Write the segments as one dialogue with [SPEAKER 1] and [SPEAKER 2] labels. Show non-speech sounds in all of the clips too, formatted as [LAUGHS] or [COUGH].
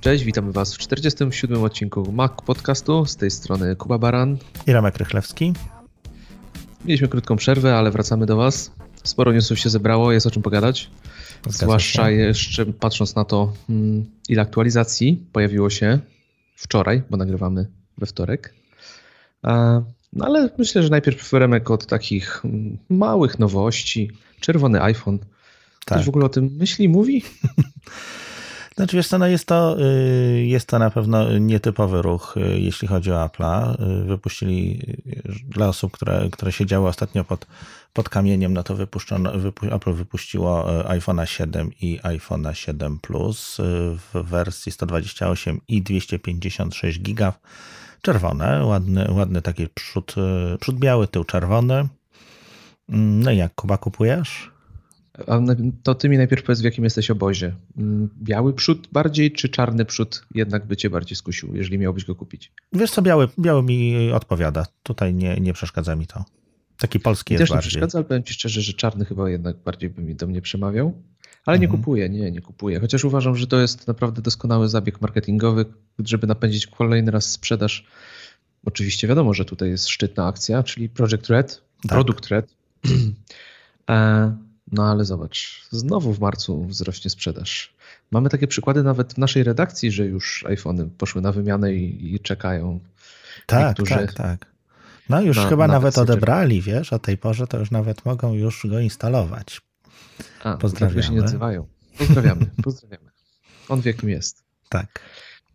[SPEAKER 1] Cześć, witamy Was w 47 odcinku Mac Podcastu. Z tej strony Kuba Baran
[SPEAKER 2] i Ramek Rychlewski.
[SPEAKER 1] Mieliśmy krótką przerwę, ale wracamy do Was. Sporo newsów się zebrało, jest o czym pogadać. Zgadza Zwłaszcza się. jeszcze patrząc na to, mm, ile aktualizacji pojawiło się wczoraj, bo nagrywamy we wtorek. No ale myślę, że najpierw Remek od takich mm, małych nowości. Czerwony iPhone. Ktoś tak. w ogóle o tym myśli, mówi? [LAUGHS]
[SPEAKER 2] Znaczy wiesz co, no jest to, y, jest to na pewno nietypowy ruch, y, jeśli chodzi o Apple'a. Y, wypuścili dla osób, które, które siedziały ostatnio pod, pod kamieniem, no to wypuszczono, wypu, Apple wypuściło iPhone'a 7 i iPhone'a 7 Plus w wersji 128 i 256 giga. Czerwone, ładny, ładny taki przód, przód biały, tył czerwony. Mm, no i jak Kuba kupujesz?
[SPEAKER 1] To ty mi najpierw powiedz, w jakim jesteś obozie. Mm, biały przód bardziej, czy czarny przód jednak by cię bardziej skusił, jeżeli miałbyś go kupić?
[SPEAKER 2] Wiesz co, biały, biały mi odpowiada. Tutaj nie, nie przeszkadza mi to. Taki polski
[SPEAKER 1] mi
[SPEAKER 2] jest
[SPEAKER 1] też bardziej. nie przeszkadza, ale powiem ci szczerze, że czarny chyba jednak bardziej by mi do mnie przemawiał. Ale mhm. nie kupuję, nie, nie kupuję. Chociaż uważam, że to jest naprawdę doskonały zabieg marketingowy, żeby napędzić kolejny raz sprzedaż. Oczywiście wiadomo, że tutaj jest szczytna akcja, czyli Project Red, tak. Product Red. [CLEARS THROAT] No ale zobacz, znowu w marcu wzrośnie sprzedaż. Mamy takie przykłady nawet w naszej redakcji, że już iPhony poszły na wymianę i, i czekają.
[SPEAKER 2] Tak, Niektórzy tak, tak. No już na, chyba na nawet odebrali, wiesz, o tej porze to już nawet mogą już go instalować.
[SPEAKER 1] A, Pozdrawiamy. się nie odzywają. Pozdrawiamy, [LAUGHS] pozdrawiamy. On wie, kim jest.
[SPEAKER 2] Tak.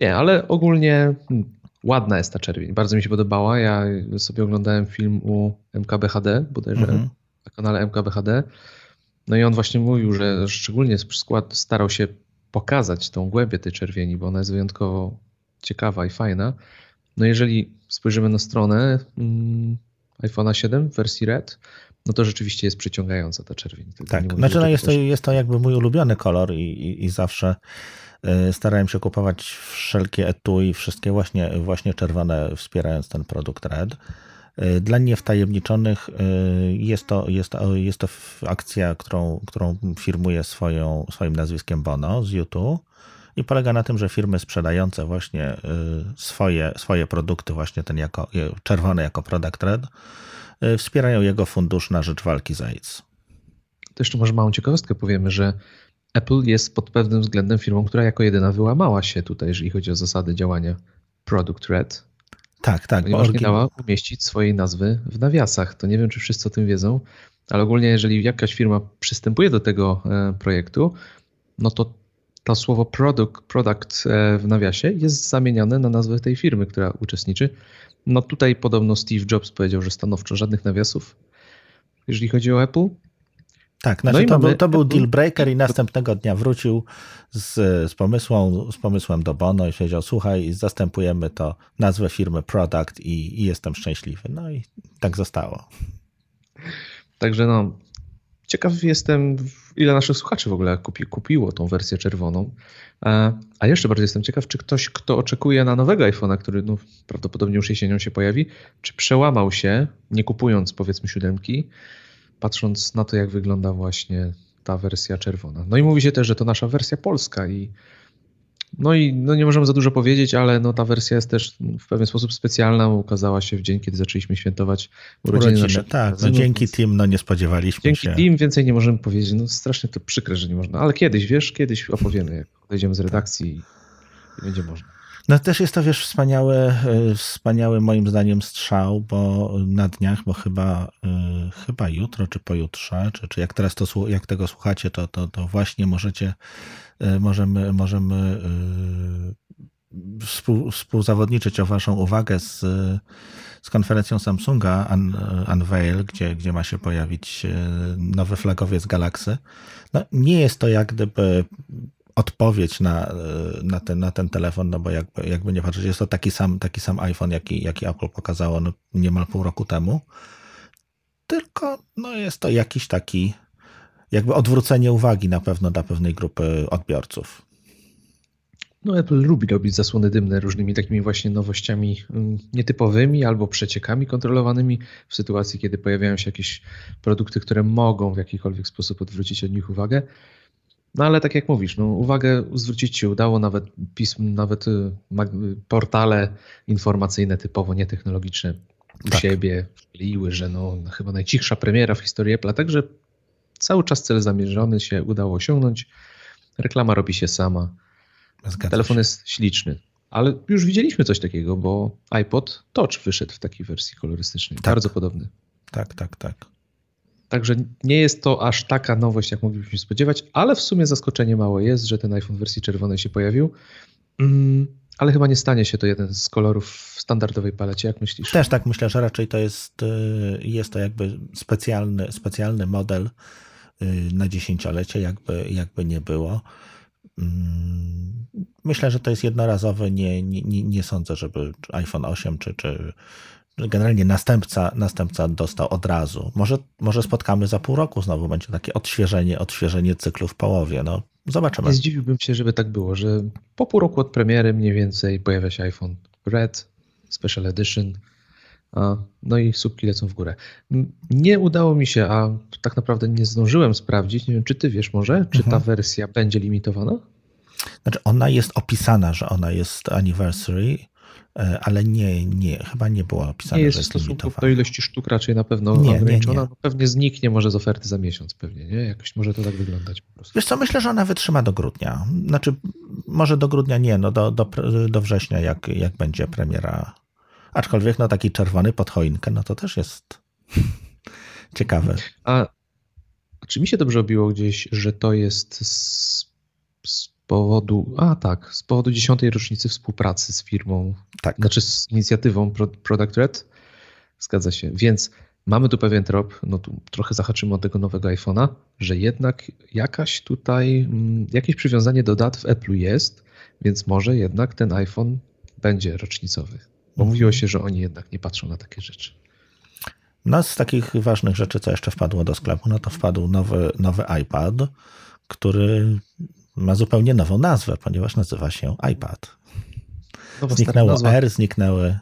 [SPEAKER 1] Nie, ale ogólnie hmm, ładna jest ta czerwień. Bardzo mi się podobała. Ja sobie oglądałem film u MKBHD, bodajże mhm. na kanale MKBHD no i on właśnie mówił, że szczególnie skład starał się pokazać tą głębię tej czerwieni, bo ona jest wyjątkowo ciekawa i fajna. No jeżeli spojrzymy na stronę mm, iPhone'a 7 w wersji Red, no to rzeczywiście jest przyciągająca ta czerwień.
[SPEAKER 2] tak, znaczy no jest, to, jest to jakby mój ulubiony kolor i, i, i zawsze y, starałem się kupować wszelkie etui, wszystkie właśnie, właśnie czerwone, wspierając ten produkt Red. E, dla niewtajemniczonych e, jest to, jest to, jest to akcja, którą, którą firmuje swoją, swoim nazwiskiem Bono z YouTube i polega na tym, że firmy sprzedające właśnie e, swoje, swoje produkty, właśnie ten jako, czerwony jako product red, wspierają jego fundusz na rzecz walki z AIDS.
[SPEAKER 1] To jeszcze może małą ciekawostkę powiemy, że Apple jest pod pewnym względem firmą, która jako jedyna wyłamała się tutaj, jeżeli chodzi o zasady działania Product Red
[SPEAKER 2] tak, tak.
[SPEAKER 1] Ponieważ nie dała umieścić swojej nazwy w nawiasach. To nie wiem, czy wszyscy o tym wiedzą, ale ogólnie jeżeli jakaś firma przystępuje do tego e, projektu, no to to słowo product, product e, w nawiasie jest zamieniane na nazwę tej firmy, która uczestniczy. No tutaj podobno Steve Jobs powiedział, że stanowczo żadnych nawiasów, jeżeli chodzi o Apple.
[SPEAKER 2] Tak, znaczy no to, był, to był deal breaker i następnego dnia wrócił z, z, pomysłem, z pomysłem do Bono i powiedział, słuchaj, zastępujemy to nazwę firmy Product i, i jestem szczęśliwy. No i tak zostało.
[SPEAKER 1] Także no, ciekaw jestem, ile naszych słuchaczy w ogóle kupi, kupiło tą wersję czerwoną. E, a jeszcze bardziej jestem ciekaw, czy ktoś, kto oczekuje na nowego iPhone'a, który no, prawdopodobnie już jesienią się pojawi, czy przełamał się, nie kupując powiedzmy siódemki, patrząc na to, jak wygląda właśnie ta wersja czerwona. No i mówi się też, że to nasza wersja polska i no i no nie możemy za dużo powiedzieć, ale no ta wersja jest też w pewien sposób specjalna. Ukazała się w dzień, kiedy zaczęliśmy świętować urodziny, urodziny
[SPEAKER 2] Tak, no dzięki Team no nie spodziewaliśmy
[SPEAKER 1] dzięki
[SPEAKER 2] się.
[SPEAKER 1] Dzięki Team więcej nie możemy powiedzieć. No strasznie to przykre, że nie można. Ale kiedyś, wiesz, kiedyś opowiemy, jak odejdziemy z redakcji i będzie można.
[SPEAKER 2] No też jest to, wiesz, wspaniały, e, wspaniały moim zdaniem strzał, bo na dniach, bo chyba, e, chyba jutro, czy pojutrze, czy, czy jak teraz to, jak tego słuchacie, to, to, to właśnie możecie, e, możemy, możemy współ, współzawodniczyć o waszą uwagę z, z konferencją Samsunga Un, Unveil, gdzie, gdzie ma się pojawić nowy flagowiec Galaxy. No, nie jest to jak gdyby odpowiedź na, na, ten, na ten telefon, no bo jakby, jakby nie patrzeć, jest to taki sam, taki sam iPhone, jaki, jaki Apple pokazało no, niemal pół roku temu. Tylko no, jest to jakiś taki jakby odwrócenie uwagi na pewno dla pewnej grupy odbiorców.
[SPEAKER 1] No, Apple lubi robić zasłony dymne różnymi takimi właśnie nowościami mm, nietypowymi albo przeciekami kontrolowanymi w sytuacji, kiedy pojawiają się jakieś produkty, które mogą w jakikolwiek sposób odwrócić od nich uwagę. No ale tak jak mówisz, no, uwagę zwrócić się udało, nawet pism, nawet y, portale informacyjne typowo nietechnologiczne u tak. siebie chwaliły, że no, chyba najcichsza premiera w historii Apple, także cały czas cel zamierzony się udało osiągnąć. Reklama robi się sama. Zgadza Telefon się. jest śliczny. Ale już widzieliśmy coś takiego, bo iPod Touch wyszedł w takiej wersji kolorystycznej. Tak. Bardzo podobny.
[SPEAKER 2] Tak, tak, tak.
[SPEAKER 1] Także nie jest to aż taka nowość, jak moglibyśmy się spodziewać, ale w sumie zaskoczenie małe jest, że ten iPhone w wersji czerwonej się pojawił. Mm, ale chyba nie stanie się to jeden z kolorów w standardowej palecie, jak myślisz?
[SPEAKER 2] Też tak myślę, że raczej to jest, y, jest to jakby specjalny, specjalny model y, na dziesięciolecie, jakby, jakby nie było. Mm, myślę, że to jest jednorazowy. Nie, nie, nie sądzę, żeby iPhone 8 czy, czy generalnie następca, następca dostał od razu. Może, może spotkamy za pół roku znowu, będzie takie odświeżenie, odświeżenie cyklu w połowie. No, zobaczymy.
[SPEAKER 1] Nie zdziwiłbym się, żeby tak było, że po pół roku od premiery mniej więcej pojawia się iPhone Red, Special Edition, no i słupki lecą w górę. Nie udało mi się, a tak naprawdę nie zdążyłem sprawdzić, nie wiem, czy ty wiesz może, czy mhm. ta wersja będzie limitowana?
[SPEAKER 2] Znaczy ona jest opisana, że ona jest anniversary, ale nie, nie, chyba nie była opisana,
[SPEAKER 1] nie jest że jest do ilości sztuk raczej na pewno nie, ograniczona. Nie, nie. Pewnie zniknie może z oferty za miesiąc pewnie, nie? Jakoś może to tak wyglądać po prostu.
[SPEAKER 2] Wiesz co, myślę, że ona wytrzyma do grudnia. Znaczy, może do grudnia nie, no do, do, do września, jak, jak będzie premiera Aczkolwiek no taki czerwony pod choinkę, no to też jest [LAUGHS] ciekawe.
[SPEAKER 1] A czy mi się dobrze obiło gdzieś, że to jest z, z powodu, a tak, z powodu dziesiątej rocznicy współpracy z firmą, tak. znaczy z inicjatywą Product Red? Zgadza się. Więc mamy tu pewien trop, no tu trochę zahaczymy od tego nowego iPhone'a, że jednak jakaś tutaj, mm, jakieś przywiązanie do dat w Apple jest, więc może jednak ten iPhone będzie rocznicowy. Bo mówiło się, że oni jednak nie patrzą na takie rzeczy.
[SPEAKER 2] No z takich ważnych rzeczy, co jeszcze wpadło do sklepu, no to wpadł nowy, nowy iPad, który ma zupełnie nową nazwę, ponieważ nazywa się iPad. Nowa Zniknęło R, zniknęły.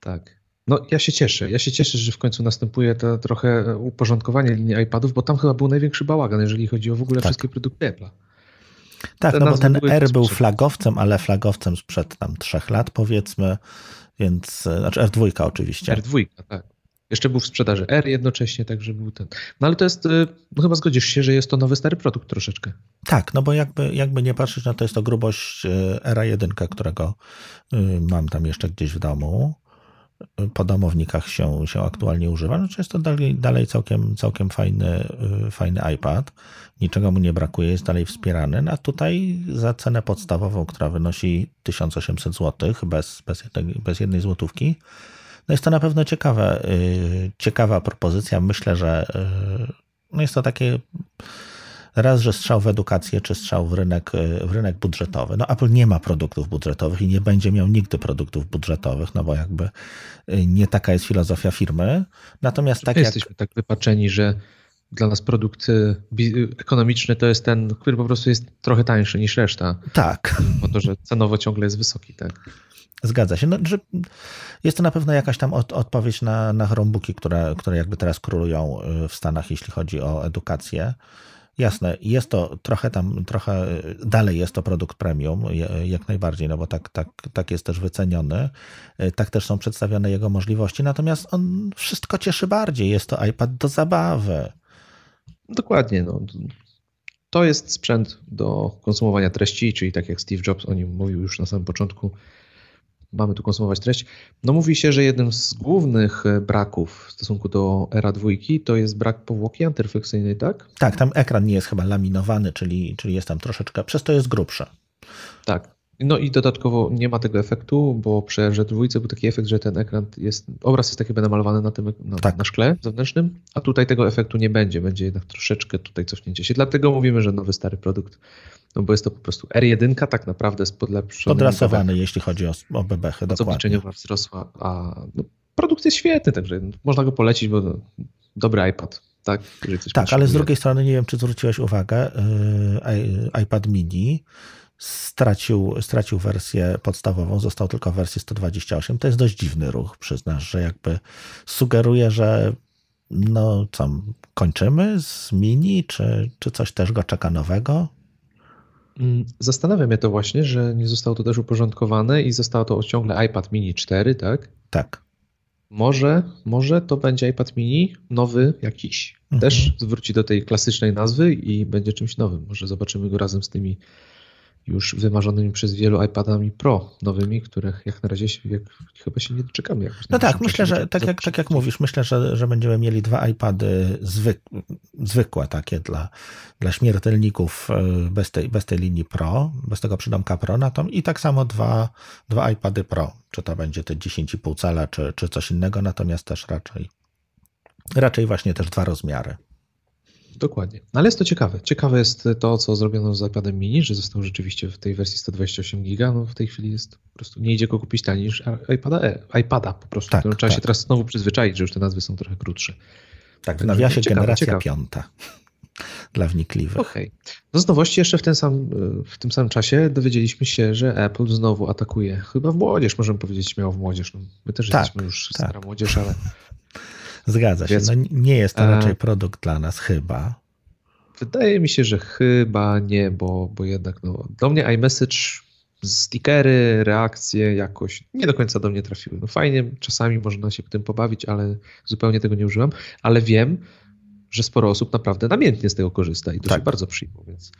[SPEAKER 1] Tak. No ja się cieszę. Ja się cieszę, że w końcu następuje to trochę uporządkowanie linii iPadów, bo tam chyba był największy bałagan, jeżeli chodzi o w ogóle tak. wszystkie produkty Apple'a.
[SPEAKER 2] Tak, Te no bo ten R był flagowcem, ale flagowcem sprzed tam trzech lat powiedzmy, więc, znaczy R2 oczywiście.
[SPEAKER 1] R2, tak. Jeszcze był w sprzedaży R jednocześnie, także był ten. No ale to jest, e, no chyba zgodzisz się, że jest to nowy stary produkt troszeczkę.
[SPEAKER 2] Tak, no bo jakby, jakby nie patrzeć, no to jest to grubość e, R1, którego mam tam jeszcze gdzieś w domu po domownikach się, się aktualnie używa, no jest to dalej, dalej całkiem, całkiem fajny, y, fajny iPad. Niczego mu nie brakuje, jest dalej wspierany. No a tutaj za cenę podstawową, która wynosi 1800 zł bez, bez, jednej, bez jednej złotówki, no jest to na pewno ciekawe, y, ciekawa propozycja. Myślę, że y, no jest to takie raz, że strzał w edukację, czy strzał w rynek, w rynek budżetowy. No Apple nie ma produktów budżetowych i nie będzie miał nigdy produktów budżetowych, no bo jakby y, nie taka jest filozofia firmy. Natomiast tak
[SPEAKER 1] jak... Jesteśmy tak wypaczeni, że dla nas produkt y, ekonomiczny to jest ten, który po prostu jest trochę tańszy niż reszta.
[SPEAKER 2] Tak.
[SPEAKER 1] Po to, że cenowo ciągle jest wysoki, tak.
[SPEAKER 2] Zgadza się. No, że jest to na pewno jakaś tam od, odpowiedź na, na Chromebooki, które, które jakby teraz królują y, w Stanach, jeśli chodzi o edukację. Jasne, jest to trochę tam, trochę dalej jest to produkt premium, jak najbardziej, no bo tak, tak, tak jest też wyceniony. Tak też są przedstawione jego możliwości, natomiast on wszystko cieszy bardziej. Jest to iPad do zabawy.
[SPEAKER 1] Dokładnie. No. To jest sprzęt do konsumowania treści, czyli tak jak Steve Jobs o nim mówił już na samym początku, mamy tu konsumować treść. No mówi się, że jednym z głównych e, braków w stosunku do Era 2 to jest brak powłoki antyrefleksyjnej, tak?
[SPEAKER 2] Tak, tam ekran nie jest chyba laminowany, czyli, czyli jest tam troszeczkę, przez to jest grubsze.
[SPEAKER 1] Tak. No i dodatkowo nie ma tego efektu, bo przy Erze 2 był taki efekt, że ten ekran jest, obraz jest taki namalowany na tym na, tak. na szkle zewnętrznym, a tutaj tego efektu nie będzie, będzie jednak troszeczkę tutaj cofnięcie się. Dlatego mówimy, że nowy stary produkt no bo jest to po prostu R1 tak naprawdę z podlepszonymi
[SPEAKER 2] Podrasowany, jeśli chodzi o, o bebechy,
[SPEAKER 1] dokładnie. Obliczeniowa wzrosła, a no, produkt jest świetny, także można go polecić, bo no, dobry iPad. Tak,
[SPEAKER 2] tak ale z drugiej strony nie wiem, czy zwróciłeś uwagę, yy, iPad mini stracił, stracił wersję podstawową, został tylko w wersji 128. To jest dość dziwny ruch, przyznasz, że jakby sugeruje, że no co, kończymy z mini, czy, czy coś też go czeka nowego?
[SPEAKER 1] Mm, zastanawiam mnie to właśnie, że nie zostało to też uporządkowane i zostało to ciągle iPad mini 4, tak?
[SPEAKER 2] Tak.
[SPEAKER 1] Może, może to będzie iPad mini nowy jakiś. Mhm. Też zwróci do tej klasycznej nazwy i będzie czymś nowym. Może zobaczymy go razem z tymi już wymarzonymi przez wielu iPadami Pro nowymi, których jak na razie jak, chyba się nie doczekamy.
[SPEAKER 2] No tak, myślę, że tak jak, tak jak mówisz, myślę, że, że będziemy mieli dwa iPady zwyk, zwykłe takie dla, dla śmiertelników e, bez tej, bez tej linii Pro, bez tego przydomka Pro, na to, i tak samo dwa, dwa iPady Pro, czy to będzie te 10,5 cala, czy, czy coś innego, natomiast też raczej raczej właśnie też dwa rozmiary.
[SPEAKER 1] Dokładnie. No ale jest to ciekawe. Ciekawe jest to, co zrobiono z iPadem mini, że został rzeczywiście w tej wersji 128 giga. No w tej chwili jest po prostu nie idzie go kupić taniej niż iPada, e, iPada po prostu. Tak, trzeba tak. się teraz znowu przyzwyczaić, że już te nazwy są trochę krótsze.
[SPEAKER 2] Tak, w nawiasie ciekawe, generacja ciekawe. piąta [LAUGHS] dla wnikliwych.
[SPEAKER 1] Okej. Okay. No z nowości jeszcze w, ten sam, w tym samym czasie dowiedzieliśmy się, że Apple znowu atakuje. Chyba w młodzież, możemy powiedzieć śmiało w młodzież. No, my też tak, jesteśmy już tak. stara młodzież, ale
[SPEAKER 2] Zgadza się. No, nie jest to e, raczej produkt dla nas chyba.
[SPEAKER 1] Wydaje mi się, że chyba nie, bo, bo jednak no, do mnie iMessage, stickery, reakcje jakoś nie do końca do mnie trafiły. No fajnie, czasami można się tym pobawić, ale zupełnie tego nie używam, ale wiem, że sporo osób naprawdę namiętnie z tego korzysta i to tak. się bardzo przyjmą, więc,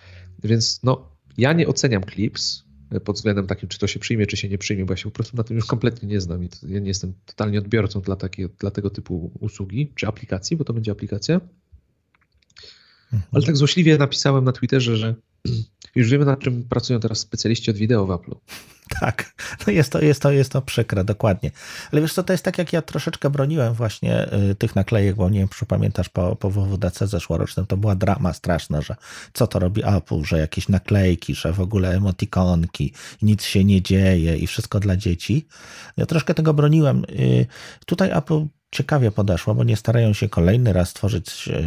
[SPEAKER 1] więc no, ja nie oceniam Clips, pod względem takim, czy to się przyjmie, czy się nie przyjmie, bo ja się po prostu na tym już kompletnie nie znam i ja nie jestem totalnie odbiorcą dla, takie, dla tego typu usługi czy aplikacji, bo to będzie aplikacja. Mhm. Ale tak złośliwie napisałem na Twitterze, że już wiemy, nad czym pracują teraz specjaliści od wideo w Apple. [LAUGHS]
[SPEAKER 2] Tak, no jest to, jest to, jest to przykre, dokładnie. Ale wiesz co, to jest tak, jak ja troszeczkę broniłem właśnie y, tych naklejek, bo nie wiem, czy pamiętasz po, po WWDC zeszłorocznym, to była drama straszna, że co to robi Apple, że jakieś naklejki, że w ogóle emotikonki, nic się nie dzieje i wszystko dla dzieci. Ja troszkę tego broniłem. Y, tutaj Apple ciekawie podeszło, bo nie starają się kolejny raz stworzyć, e,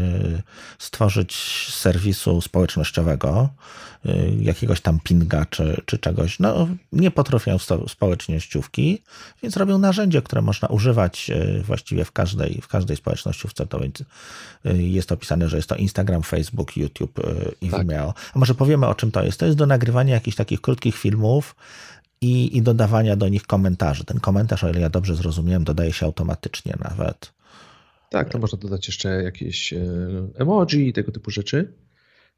[SPEAKER 2] stworzyć serwisu społecznościowego, e, jakiegoś tam pinga czy, czy czegoś. No, nie potrafią społecznościówki, więc robią narzędzie, które można używać e, właściwie w każdej, w każdej społecznościówce. To więc jest opisane, że jest to Instagram, Facebook, YouTube i tak. Vimeo. A może powiemy o czym to jest? To jest do nagrywania jakichś takich krótkich filmów, i, i dodawania do nich komentarzy. Ten komentarz, o ile ja dobrze zrozumiałem, dodaje się automatycznie nawet.
[SPEAKER 1] Tak, to można dodać jeszcze jakieś e, emoji i tego typu rzeczy.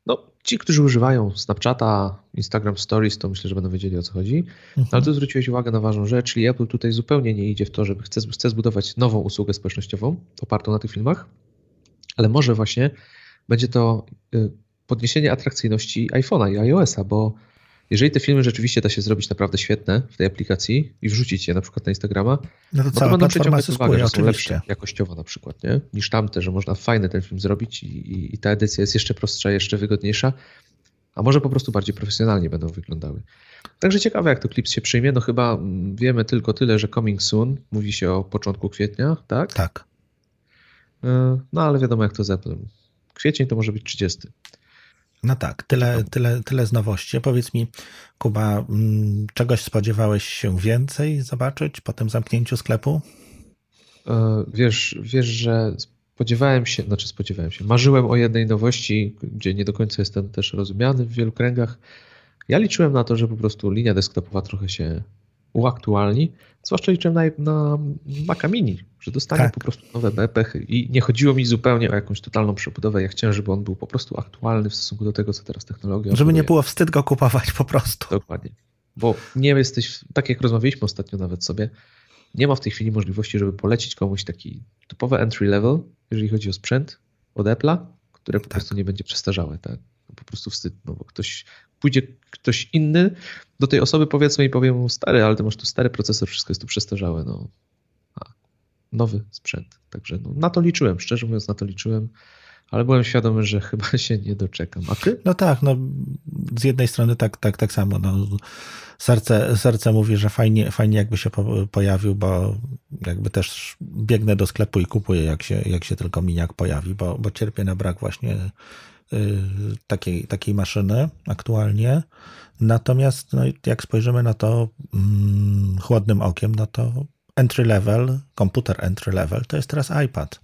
[SPEAKER 1] No, ci, którzy używają Snapchata, Instagram Stories, to myślę, że będą wiedzieli o co chodzi. Mhm. Ale tu zwróciłeś uwagę na ważną rzecz, czyli Apple tutaj zupełnie nie idzie w to, żeby chce, chce zbudować nową usługę społecznościową opartą na tych filmach, ale może właśnie będzie to e, podniesienie atrakcyjności iPhone'a i iOSa, bo jeżeli te filmy rzeczywiście da się zrobić naprawdę świetne w tej aplikacji i wrzucić je na przykład na Instagrama,
[SPEAKER 2] no to, to będą przyciągać uwagę, że są lepsze
[SPEAKER 1] jakościowo na przykład, nie? niż tamte, że można fajny ten film zrobić i, i, i ta edycja jest jeszcze prostsza, jeszcze wygodniejsza, a może po prostu bardziej profesjonalnie będą wyglądały. Także ciekawe, jak to Clips się przyjmie. No chyba wiemy tylko tyle, że coming soon. Mówi się o początku kwietnia, tak?
[SPEAKER 2] Tak.
[SPEAKER 1] E, no ale wiadomo, jak to z Apple. Kwiecień to może być 30.
[SPEAKER 2] No tak, tyle, tyle, tyle z nowości. Powiedz mi, Kuba, mm, czegoś spodziewałeś się więcej zobaczyć po tym zamknięciu sklepu?
[SPEAKER 1] E, wiesz, wiesz, że spodziewałem się, znaczy spodziewałem się, marzyłem o jednej nowości, gdzie nie do końca jestem też rozumiany w wielu kręgach. Ja liczyłem na to, że po prostu linia desktopowa trochę się uaktualni, zwłaszcza liczyłem na, na Maca Mini, że dostanie tak. po prostu nowe bepechy i nie chodziło mi zupełnie o jakąś totalną przebudowę. Ja chciałem, żeby on był po prostu aktualny w stosunku do tego, co teraz technologia
[SPEAKER 2] Żeby nie było wstyd go kupować po prostu.
[SPEAKER 1] Dokładnie. Bo nie jesteś, tak jak rozmawialiśmy ostatnio nawet sobie, nie ma w tej chwili możliwości, żeby polecić komuś taki typowy entry level, jeżeli chodzi o sprzęt od Apple'a, które po tak. prostu nie będzie przestarzałe. Tak? Po prostu wstyd, no bo ktoś pójdzie ktoś inny do tej osoby powiedzmy i powie mu stary, ale ty masz tu stary procesor, wszystko jest tu przestarzałe, no. A, nowy sprzęt. Także no, na to liczyłem, szczerze mówiąc na to liczyłem, ale byłem świadomy, że chyba [LAUGHS] się nie doczekam. A ty?
[SPEAKER 2] No tak, no z jednej strony tak, tak, tak samo. No, serce, serce mówi, że fajnie, fajnie jakby się po, pojawił, bo jakby też biegnę do sklepu i kupuję, jak się, jak się tylko miniak pojawi, bo, bo cierpię na brak właśnie takiej, takiej maszyny aktualnie. Natomiast no, jak spojrzymy na to mm, chłodnym okiem, no to entry level, komputer entry level to jest teraz iPad.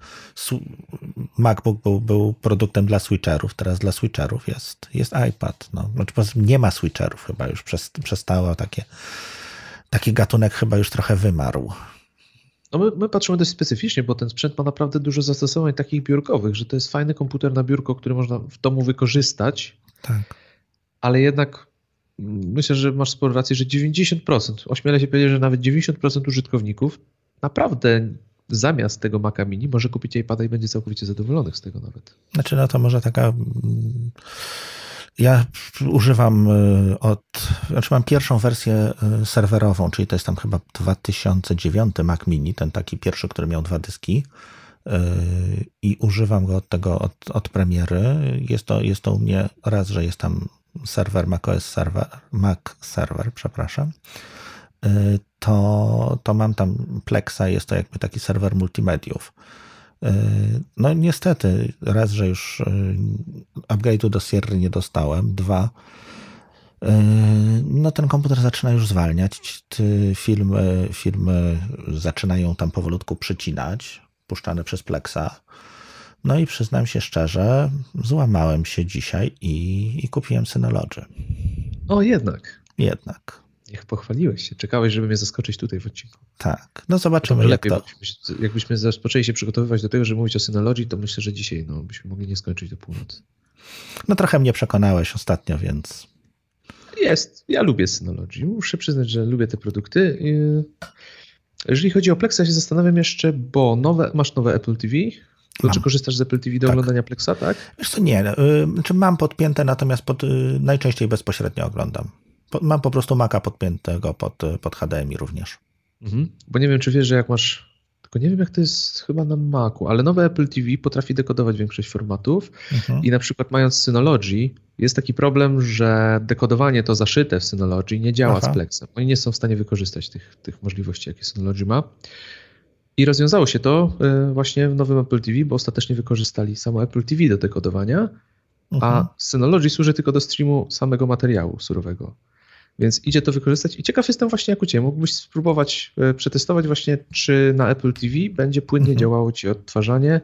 [SPEAKER 2] MacBook był, był produktem dla switcherów, teraz dla switcherów jest, jest iPad. No. Znaczy, nie ma switcherów chyba już, przestało takie, taki gatunek chyba już trochę wymarł.
[SPEAKER 1] No my, my, patrzymy dość specyficznie, bo ten sprzęt ma naprawdę dużo zastosowań takich biurkowych, że to jest fajny komputer na biurko, który można w domu wykorzystać.
[SPEAKER 2] Tak.
[SPEAKER 1] Ale jednak myślę, że masz sporo racji, że 90%, ośmielę się powiedzieć, że nawet 90% użytkowników naprawdę zamiast tego Maca Mini może kupić iPada i będzie całkowicie zadowolonych z tego nawet.
[SPEAKER 2] Znaczy, no to może taka. Ja używam y, od. Znaczy, mam pierwszą wersję y, serwerową, czyli to jest tam chyba 2009 Mac Mini, ten taki pierwszy, który miał dwa dyski. Y, I używam go od tego, od, od premiery. Jest to, jest to u mnie raz, że jest tam serwer macOS server, Mac server, przepraszam, to, to mam tam Plexa, jest to jakby taki serwer multimediów. Y, no niestety, raz, że już y, upgrade'u do Sierra nie dostałem, dwa, no ten komputer zaczyna już zwalniać, filmy, filmy zaczynają tam powolutku przycinać, puszczane przez Plexa. No i przyznam się szczerze, złamałem się dzisiaj i, i kupiłem Synology.
[SPEAKER 1] O, jednak.
[SPEAKER 2] Jednak.
[SPEAKER 1] Niech pochwaliłeś się. Czekałeś, żeby mnie zaskoczyć tutaj w odcinku.
[SPEAKER 2] Tak. No zobaczymy, jak lepiej, to...
[SPEAKER 1] Jakbyśmy, jakbyśmy zaczęli się przygotowywać do tego, żeby mówić o Synology, to myślę, że dzisiaj no, byśmy mogli nie skończyć do północy.
[SPEAKER 2] No trochę mnie przekonałeś ostatnio, więc...
[SPEAKER 1] Jest. Ja lubię Synology. Muszę przyznać, że lubię te produkty. Jeżeli chodzi o Plexa, się zastanawiam jeszcze, bo nowe, masz nowe Apple TV, to czy korzystasz z Apple TV do tak. oglądania Plexa, tak?
[SPEAKER 2] Wiesz co, nie. Y, znaczy mam podpięte, natomiast pod, y, najczęściej bezpośrednio oglądam. Mam po prostu Maca podpiętego pod, y, pod HDMI również.
[SPEAKER 1] Mhm. Bo nie wiem, czy wiesz, że jak masz tylko nie wiem, jak to jest chyba na Macu, ale nowe Apple TV potrafi dekodować większość formatów mhm. i na przykład mając Synology, jest taki problem, że dekodowanie to zaszyte w Synology nie działa Aha. z Plexem. Oni nie są w stanie wykorzystać tych, tych możliwości, jakie Synology ma. I rozwiązało się to e, właśnie w nowym Apple TV, bo ostatecznie wykorzystali samo Apple TV do dekodowania, mhm. a Synology służy tylko do streamu samego materiału surowego. Więc idzie to wykorzystać i ciekaw jestem właśnie jak u Ciebie. Mógłbyś spróbować e, przetestować właśnie, czy na Apple TV będzie płynnie mhm. działało Ci odtwarzanie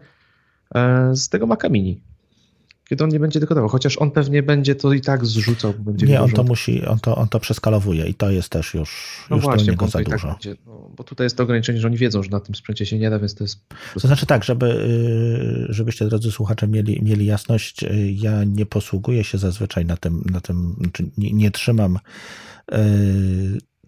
[SPEAKER 1] e, z tego Maca Mini kiedy on nie będzie dekodował, chociaż on pewnie będzie to i tak zrzucał. Będzie
[SPEAKER 2] nie, on to musi, on to, on to przeskalowuje i to jest też już, no już właśnie, do niego za tak dużo. Tak będzie,
[SPEAKER 1] no, bo tutaj jest to ograniczenie, że oni wiedzą, że na tym sprzęcie się nie da, więc to jest...
[SPEAKER 2] To znaczy tak, żeby, y, żebyście drodzy słuchacze mieli, mieli jasność, y, ja nie posługuję się zazwyczaj na tym, na tym znaczy nie, nie trzymam y,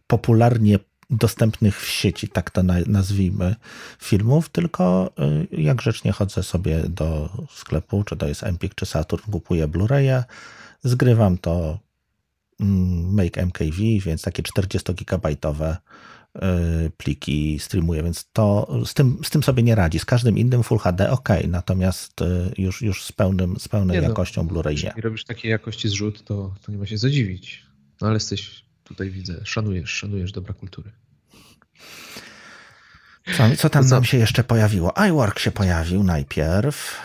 [SPEAKER 2] popularnie dostępnych w sieci, tak to nazwijmy, filmów, tylko y, jak grzecznie chodzę sobie do sklepu, czy to jest Empik, czy Saturn, kupuję Blu-raya, zgrywam to mm, Make MKV, więc takie 40-gigabajtowe y, pliki streamuję, więc to z tym, z tym sobie nie radzi. Z każdym innym Full HD ok, natomiast y, już, już z, pełnym, z pełną no, jakością Blu-ray nie.
[SPEAKER 1] Jeśli robisz takiej jakości zrzut, to, to nie ma się zadziwić. No ale jesteś, tutaj widzę, szanujesz, szanujesz dobra kultury.
[SPEAKER 2] Co, co tam co? nam się jeszcze pojawiło? iWork się pojawił najpierw.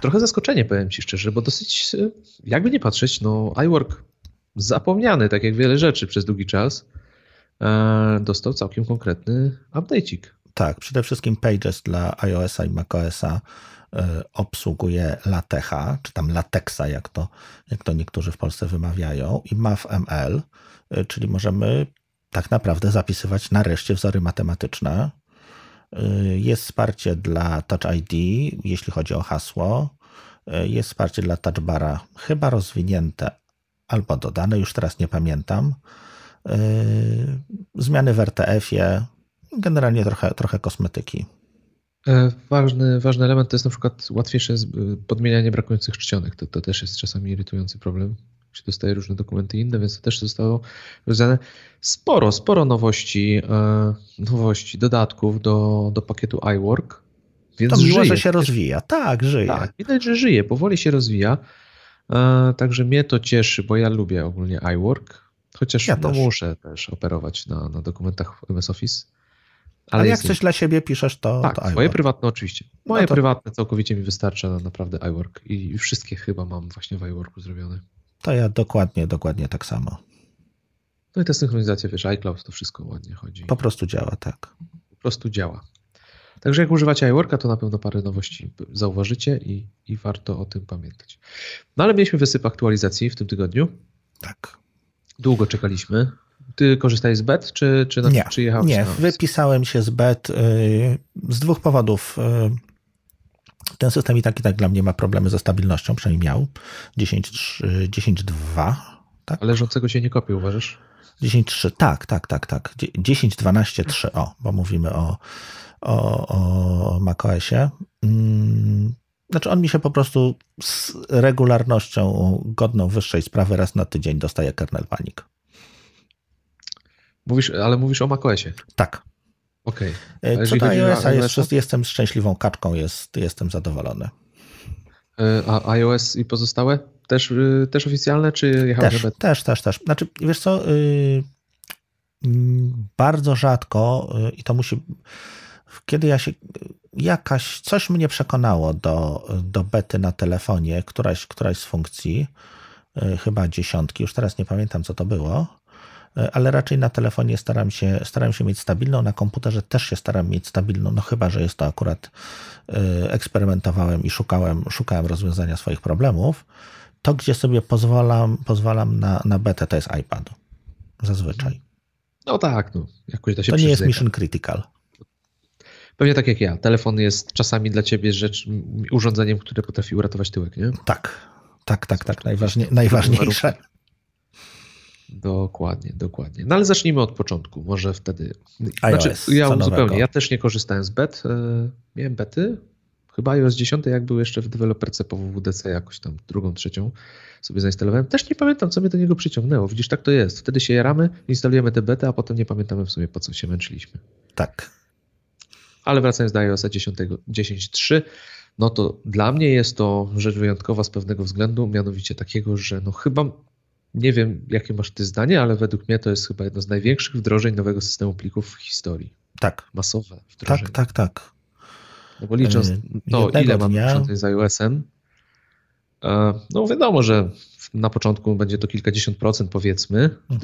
[SPEAKER 1] Trochę zaskoczenie, powiem Ci szczerze, bo dosyć, jakby nie patrzeć, no iWork zapomniany, tak jak wiele rzeczy przez długi czas, e, dostał całkiem konkretny update'ik.
[SPEAKER 2] Tak, przede wszystkim Pages dla iOS-a i macOS-a e, obsługuje LaTexa, czy tam LaTexa, jak to, jak to niektórzy w Polsce wymawiają, i MAVML, e, czyli możemy tak naprawdę zapisywać nareszcie wzory matematyczne. Y, jest wsparcie dla Touch ID, jeśli chodzi o hasło. Y, jest wsparcie dla Touchbara, chyba rozwinięte albo dodane, już teraz nie pamiętam. Y, zmiany w RTF-ie, generalnie trochę, trochę kosmetyki.
[SPEAKER 1] E, ważny, ważny element to jest na przykład łatwiejsze podmienianie brakujących czcionek. To, to też jest czasami irytujący problem się dostaje różne dokumenty inne, więc to też zostało rozwiązane. Sporo, sporo nowości, e, nowości, dodatków do, do pakietu iWork.
[SPEAKER 2] Więc to miło, żyje. że się rozwija. Tak, żyje. Tak,
[SPEAKER 1] widać, że żyje, powoli się rozwija. E, także mnie to cieszy, bo ja lubię ogólnie iWork, chociaż ja no, też. muszę też operować na, na dokumentach MS Office.
[SPEAKER 2] Ale, Ale jak coś dla siebie piszesz, to.
[SPEAKER 1] Tak,
[SPEAKER 2] to
[SPEAKER 1] swoje prywatne oczywiście. Moje no to... prywatne całkowicie mi wystarcza naprawdę iWork i wszystkie chyba mam właśnie w iWorku zrobione.
[SPEAKER 2] To ja dokładnie, dokładnie tak samo.
[SPEAKER 1] No i ta synchronizacja, wiesz, iCloud to wszystko ładnie chodzi.
[SPEAKER 2] Po prostu działa, tak.
[SPEAKER 1] prostu działa. Także jak używacie iWorka, to na pewno parę nowości zauważycie i, i warto o tym pamiętać. No ale mieliśmy wysyp aktualizacji w tym tygodniu.
[SPEAKER 2] Tak.
[SPEAKER 1] Długo czekaliśmy. Ty korzystałeś z BET, czy, czy,
[SPEAKER 2] nie,
[SPEAKER 1] czy jechałeś
[SPEAKER 2] Nie,
[SPEAKER 1] na...
[SPEAKER 2] wypisałem się z BET yy, z dwóch powodów. Yy, ten system i tak i tak dla mnie ma problemy ze stabilnością, przynajmniej miał. 10.2, tak?
[SPEAKER 1] A leżącego się nie kopie, uważasz?
[SPEAKER 2] 10.3, tak, tak, tak, tak. 10.12.3, o, bo mówimy o, o, o macOSie. Mm, znaczy on mi się po prostu z regularnością godną wyższej sprawy raz na tydzień dostaje kernel panic.
[SPEAKER 1] Mówisz, ale mówisz o macOSie?
[SPEAKER 2] Tak.
[SPEAKER 1] Okej.
[SPEAKER 2] Okay. Co do iOS-a jest, jestem szczęśliwą kaczką, jest, jestem zadowolony.
[SPEAKER 1] E, a iOS i pozostałe? Też, y, też oficjalne, czy jechałeś
[SPEAKER 2] też, też, też, też. Znaczy, wiesz co, yy, bardzo rzadko yy, i to musi... Kiedy ja się... Jakaś, coś mnie przekonało do, do bety na telefonie, któraś, któraś z funkcji, yy, chyba dziesiątki, już teraz nie pamiętam, co to było, ale raczej na telefonie staram się, staram się mieć stabilną, na komputerze też się staram mieć stabilną, no chyba, że jest to akurat eksperymentowałem i szukałem, szukałem rozwiązania swoich problemów, to, gdzie sobie pozwalam, pozwalam na, na betę, to jest iPad. Zazwyczaj.
[SPEAKER 1] No tak, no. Jakoś da się
[SPEAKER 2] to nie jest mission critical.
[SPEAKER 1] Pewnie tak jak ja. Telefon jest czasami dla ciebie rzecz, urządzeniem, które potrafi uratować tyłek, nie?
[SPEAKER 2] Tak, tak, tak, tak. Najważnie, najważniejsze.
[SPEAKER 1] Dokładnie, dokładnie. No ale zacznijmy od początku. Może wtedy. Znaczy, iOS, ja zupełnie. Ja też nie korzystałem z bet. E, miałem bety chyba iOS 10, jak był jeszcze w deweloperce po WWDC, jakoś tam drugą, trzecią sobie zainstalowałem. Też nie pamiętam, co mnie do niego przyciągnęło. Widzisz, tak to jest. Wtedy się jaramy, instalujemy te bety, a potem nie pamiętamy w sumie, po co się męczyliśmy.
[SPEAKER 2] Tak.
[SPEAKER 1] Ale wracając do iOS 10.3, no to dla mnie jest to rzecz wyjątkowa z pewnego względu, mianowicie takiego, że no chyba nie wiem, jakie masz ty zdanie, ale według mnie to jest chyba jedno z największych wdrożeń nowego systemu plików w historii.
[SPEAKER 2] Tak.
[SPEAKER 1] Masowe wdrożenie.
[SPEAKER 2] Tak, tak, tak.
[SPEAKER 1] No bo licząc to, ile mam urządzeń z iOS-em, e, no wiadomo, że na początku będzie to kilkadziesiąt procent powiedzmy mhm.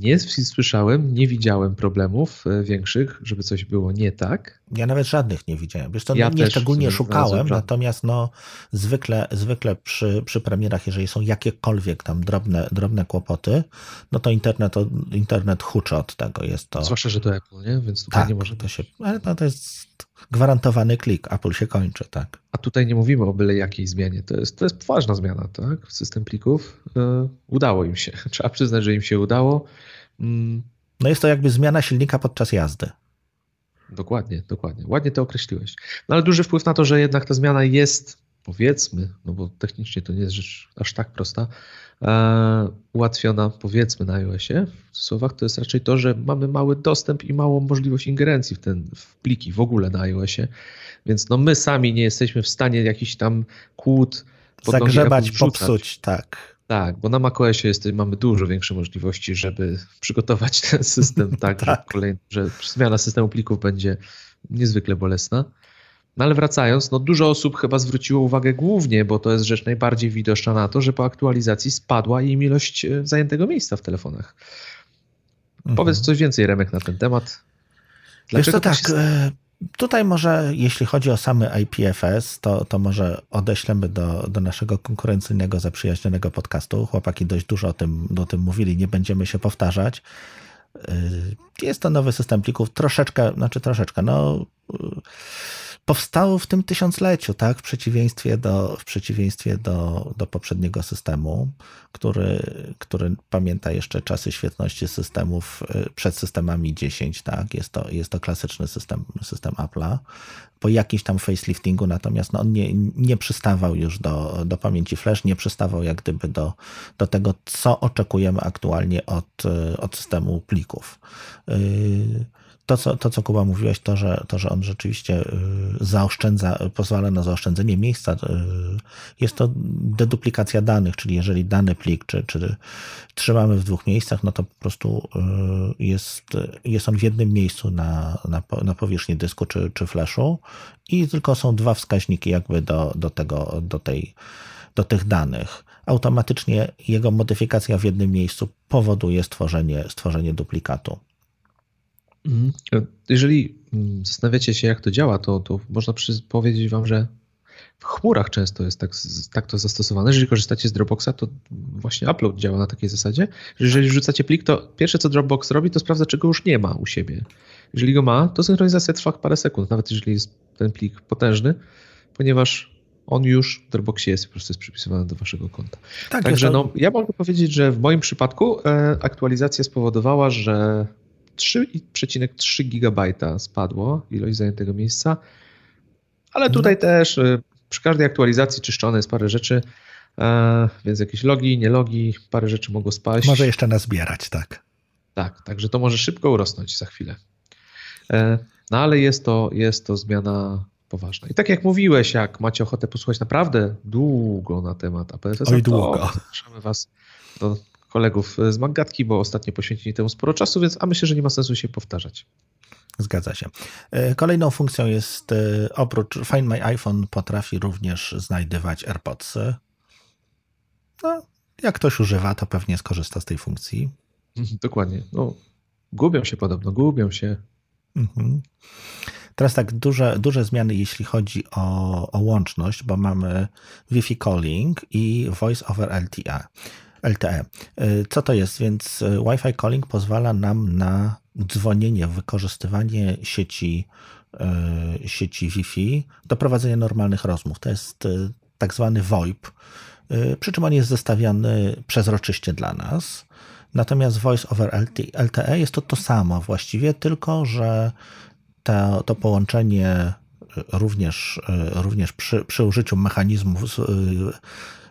[SPEAKER 1] Nie słyszałem, nie widziałem problemów e, większych, żeby coś było nie tak.
[SPEAKER 2] Ja nawet żadnych nie widziałem. Wiesz, to ja nie szczególnie szukałem, natomiast no, zwykle, zwykle przy, przy premierach, jeżeli są jakiekolwiek tam drobne, drobne kłopoty, no to internet, internet huczy od tego. Jest to...
[SPEAKER 1] Zwłaszcza, że to Apple, nie? Więc tutaj
[SPEAKER 2] tak,
[SPEAKER 1] nie może...
[SPEAKER 2] To się, ale no, to jest gwarantowany klik. Apple się kończy, tak.
[SPEAKER 1] A tutaj nie mówimy o byle jakiej zmianie. To jest, to jest poważna zmiana, tak? System plików. Yy, udało im się. [LAUGHS] Trzeba przyznać, że im się udało.
[SPEAKER 2] Mm. No jest to jakby zmiana silnika podczas jazdy.
[SPEAKER 1] Dokładnie, dokładnie. Ładnie to określiłeś. No ale duży wpływ na to, że jednak ta zmiana jest, powiedzmy, no bo technicznie to nie jest rzecz aż tak prosta, e, ułatwiona, powiedzmy, na iOSie. W słowach to jest raczej to, że mamy mały dostęp i małą możliwość ingerencji w ten w pliki w ogóle na iOSie. Więc no my sami nie jesteśmy w stanie jakiś tam kłód
[SPEAKER 2] zagrzebać, popsuć, tak.
[SPEAKER 1] Tak, bo na macOSie jest, mamy dużo większe możliwości, żeby przygotować ten system tak, [LAUGHS] tak. Że, kolejny, że zmiana systemu plików będzie niezwykle bolesna. No ale wracając, no dużo osób chyba zwróciło uwagę głównie, bo to jest rzecz najbardziej widoczna na to, że po aktualizacji spadła im ilość e, zajętego miejsca w telefonach. Mhm. Powiedz coś więcej, Remek, na ten temat.
[SPEAKER 2] Dlaczego Wiesz to tak, e, Tutaj może, jeśli chodzi o samy IPFS, to, to może odeślemy do, do naszego konkurencyjnego, zaprzyjaźnionego podcastu. Chłopaki dość dużo o tym, o tym mówili, nie będziemy się powtarzać. Y, jest to nowy system plików, troszeczkę, znaczy troszeczkę, no powstało w tym tysiącleciu, tak? W przeciwieństwie do, w przeciwieństwie do, do poprzedniego systemu, który, który pamięta jeszcze czasy świetności systemów y, przed systemami 10, tak? Jest to, jest to klasyczny system, system Apple'a. Po jakimś tam faceliftingu, natomiast no, on nie, nie przystawał już do, do pamięci flash, nie przystawał jak gdyby do, do tego, co oczekujemy aktualnie od, y, od systemu plików. Yy, to, co, to, co Kuba mówiłeś, to że, to, że on rzeczywiście y, zaoszczędza, pozwala na zaoszczędzenie miejsca, y, jest to deduplikacja danych, czyli jeżeli dany plik, czy, czy trzymamy w dwóch miejscach, no to po prostu y, jest, jest on w jednym miejscu na, na, na powierzchni dysku czy, czy flashu i tylko są dwa wskaźniki jakby do, do tego, do tej, do tych danych. Automatycznie jego modyfikacja w jednym miejscu powoduje stworzenie, stworzenie duplikatu.
[SPEAKER 1] Mhm. Jeżeli mm, zastanawiacie się, jak to działa, to, to można powiedzieć Wam, że w chmurach często jest tak, tak to zastosowane. Jeżeli korzystacie z Dropboxa, to właśnie upload działa na takiej zasadzie, że jeżeli wrzucacie plik, to pierwsze co Dropbox robi, to sprawdza, czego już nie ma u siebie. Jeżeli go ma, to synchronizacja trwa parę sekund, nawet jeżeli jest ten plik potężny, ponieważ on już w Dropboxie jest, po prostu jest przypisywany do waszego konta. Tak, Także no, ja mogę powiedzieć, że w moim przypadku e, aktualizacja spowodowała, że 3,3 GB spadło ilość zajętego miejsca, ale tutaj no. też e, przy każdej aktualizacji czyszczone jest parę rzeczy, e, więc jakieś logi, nie logi, parę rzeczy mogło spaść.
[SPEAKER 2] Może jeszcze nazbierać, tak.
[SPEAKER 1] Tak, także to może szybko urosnąć za chwilę. E, no ale jest to, jest to zmiana poważna. I tak jak mówiłeś, jak macie ochotę posłuchać naprawdę długo na temat APFS,
[SPEAKER 2] Oj, długo.
[SPEAKER 1] to zapraszamy Was do kolegów z Maggatki, bo ostatnio poświęcili temu sporo czasu, więc a myślę, że nie ma sensu się powtarzać.
[SPEAKER 2] Zgadza się. E, kolejną funkcją jest, e, oprócz Find My iPhone potrafi również znajdywać AirPods. No, jak ktoś używa, to pewnie skorzysta z tej funkcji. [LAUGHS]
[SPEAKER 1] Dokładnie. No, gubią się podobno, gubią się. Mhm.
[SPEAKER 2] Teraz tak, duże, duże zmiany, jeśli chodzi o, o łączność, bo mamy Wi-Fi calling i Voice over LTE. LTE. Co to jest? Więc e, Wi-Fi calling pozwala nam na dzwonienie, wykorzystywanie sieci, e, sieci Wi-Fi do prowadzenia normalnych rozmów. To jest tak zwany VoIP, przy czym on jest zestawiany przezroczyście dla nas. Natomiast Voice over LTE jest to to samo właściwie, tylko że to, to połączenie również, również przy, przy użyciu mechanizmu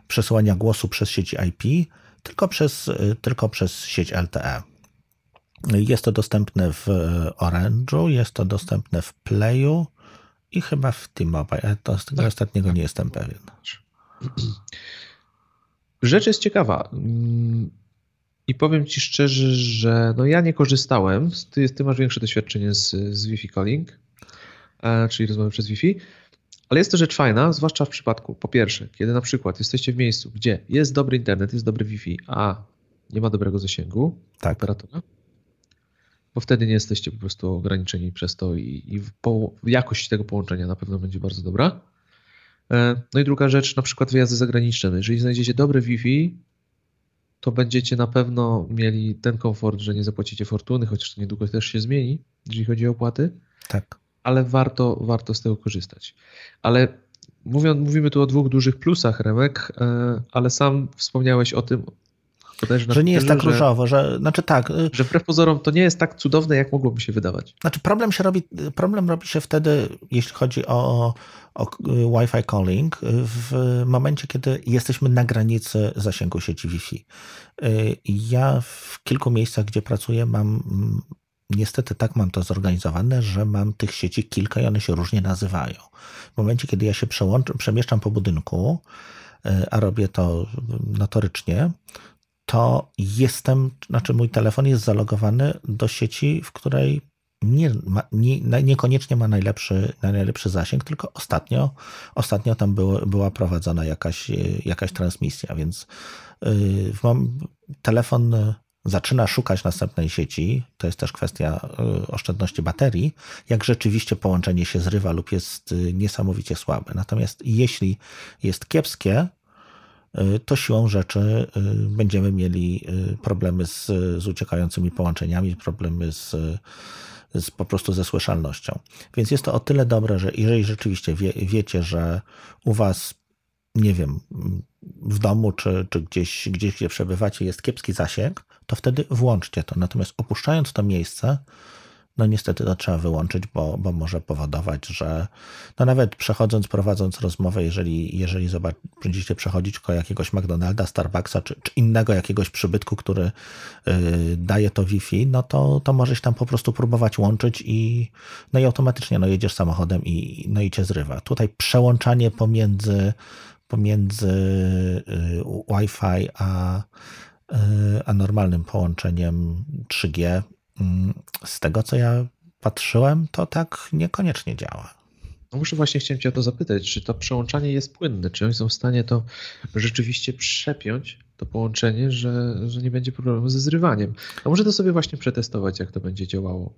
[SPEAKER 2] przesyłania głosu przez sieć IP, tylko przez, tylko przez sieć LTE. Jest to dostępne w Orange'u, jest to dostępne w Playu i chyba w T-Mobile. To z tego tak, ostatniego tak. nie jestem pewien.
[SPEAKER 1] Rzecz jest ciekawa. I powiem Ci szczerze, że no ja nie korzystałem. Ty, ty masz większe doświadczenie z, z Wi-Fi calling, e, czyli rozmowy przez Wi-Fi. Ale jest to rzecz fajna, zwłaszcza w przypadku, po pierwsze, kiedy na przykład jesteście w miejscu, gdzie jest dobry internet, jest dobry Wi-Fi, a nie ma dobrego zasięgu tak. operatora, bo wtedy nie jesteście po prostu ograniczeni przez to i, i po, jakość tego połączenia na pewno będzie bardzo dobra. E, no i druga rzecz, na przykład wyjazdy zagraniczne. No jeżeli znajdziecie dobre Wi-Fi, to będziecie na pewno mieli ten komfort, że nie zapłacicie fortuny, chociaż to niedługo też się zmieni, jeżeli chodzi o opłaty.
[SPEAKER 2] Tak.
[SPEAKER 1] Ale warto, warto z tego korzystać. Ale mówiąc, mówimy tu o dwóch dużych plusach, Remek, e, ale sam wspomniałeś o tym,
[SPEAKER 2] że nie jest tak że, różowo, że znaczy tak.
[SPEAKER 1] Y, że wbrew pozorom to nie jest tak cudowne, jak mogłoby się wydawać.
[SPEAKER 2] Znaczy problem się robi, problem robi się wtedy, jeśli chodzi o, o Wi-Fi calling, w momencie, kiedy jesteśmy na granicy zasięgu sieci Wi-Fi. Y, ja w kilku miejscach, gdzie pracuję, mam niestety tak mam to zorganizowane, że mam tych sieci kilka i one się różnie nazywają. W momencie, kiedy ja się przemieszczam po budynku, y, a robię to notorycznie, to jestem, znaczy mój telefon jest zalogowany do sieci, w której nie, ma, nie, niekoniecznie ma najlepszy, najlepszy zasięg, tylko ostatnio, ostatnio tam było, była prowadzona jakaś, jakaś transmisja, więc yy, mam, telefon zaczyna szukać następnej sieci, to jest też kwestia yy, oszczędności baterii, jak rzeczywiście połączenie się zrywa lub jest yy, niesamowicie słabe. Natomiast jeśli jest kiepskie, Y, to siłą rzeczy y, będziemy mieli y, problemy z, z uciekającymi połączeniami, problemy z, z, po prostu ze słyszalnością. Więc jest to o tyle dobre, że jeżeli rzeczywiście wie, wiecie, że u Was, nie wiem, w domu czy, czy gdzieś, gdzieś, gdzie przebywacie, jest kiepski zasięg, to wtedy włączcie to. Natomiast opuszczając to miejsce, no niestety to trzeba wyłączyć, bo, bo może powodować, że no nawet przechodząc, prowadząc rozmowę, jeżeli, jeżeli zobacz, będziecie przechodzić koło jakiegoś McDonalda, Starbucksa czy, czy innego jakiegoś przybytku, który yy, daje to Wi-Fi, no to, to możesz tam po prostu próbować łączyć i no i automatycznie no jedziesz samochodem i, no i cię zrywa. Tutaj przełączanie pomiędzy, pomiędzy yy, Wi-Fi a, yy, a normalnym połączeniem 3G Mm, z tego, co ja patrzyłem, to tak niekoniecznie działa.
[SPEAKER 1] No muszę właśnie chciałem Cię o to zapytać, czy to przełączanie jest płynne, czy oni są w stanie to rzeczywiście przepiąć to połączenie, że, że nie będzie problemu ze zrywaniem. A może to sobie właśnie przetestować, jak to będzie działało.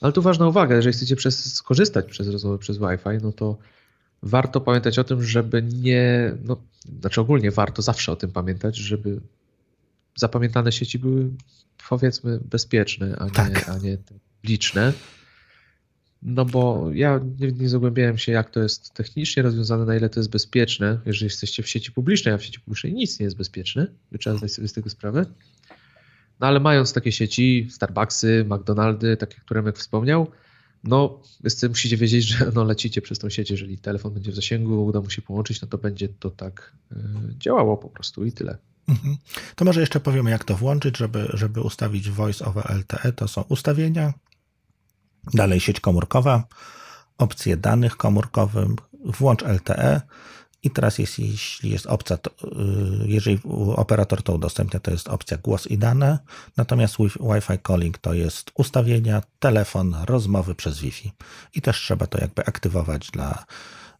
[SPEAKER 1] Ale tu ważna uwaga, jeżeli chcecie przez, skorzystać przez rozmowę przez Wi-Fi, no to warto pamiętać o tym, żeby nie, no, znaczy ogólnie warto zawsze o tym pamiętać, żeby zapamiętane sieci były powiedzmy bezpieczne, a nie, tak. a nie liczne. No bo ja nie, nie zagłębiałem się, jak to jest technicznie rozwiązane, na ile to jest bezpieczne, jeżeli jesteście w sieci publicznej, a w sieci publicznej nic nie jest bezpieczne, trzeba zdać sobie z tego sprawę. No ale mając takie sieci, Starbucksy, McDonaldy, takie, które jak wspomniał, no musicie wiedzieć, że no, lecicie przez tą sieć, jeżeli telefon będzie w zasięgu, uda mu się połączyć, no to będzie to tak y, działało po prostu i tyle. Mhm.
[SPEAKER 2] To może jeszcze powiemy, jak to włączyć, żeby, żeby ustawić Voice over LTE. To są ustawienia, dalej sieć komórkowa, opcje danych komórkowych, włącz LTE, i teraz jest, jeśli jest opcja, to, y, jeżeli operator to udostępnia, to jest opcja głos i dane, natomiast Wi-Fi calling to jest ustawienia, telefon, rozmowy przez Wi-Fi. I też trzeba to jakby aktywować dla,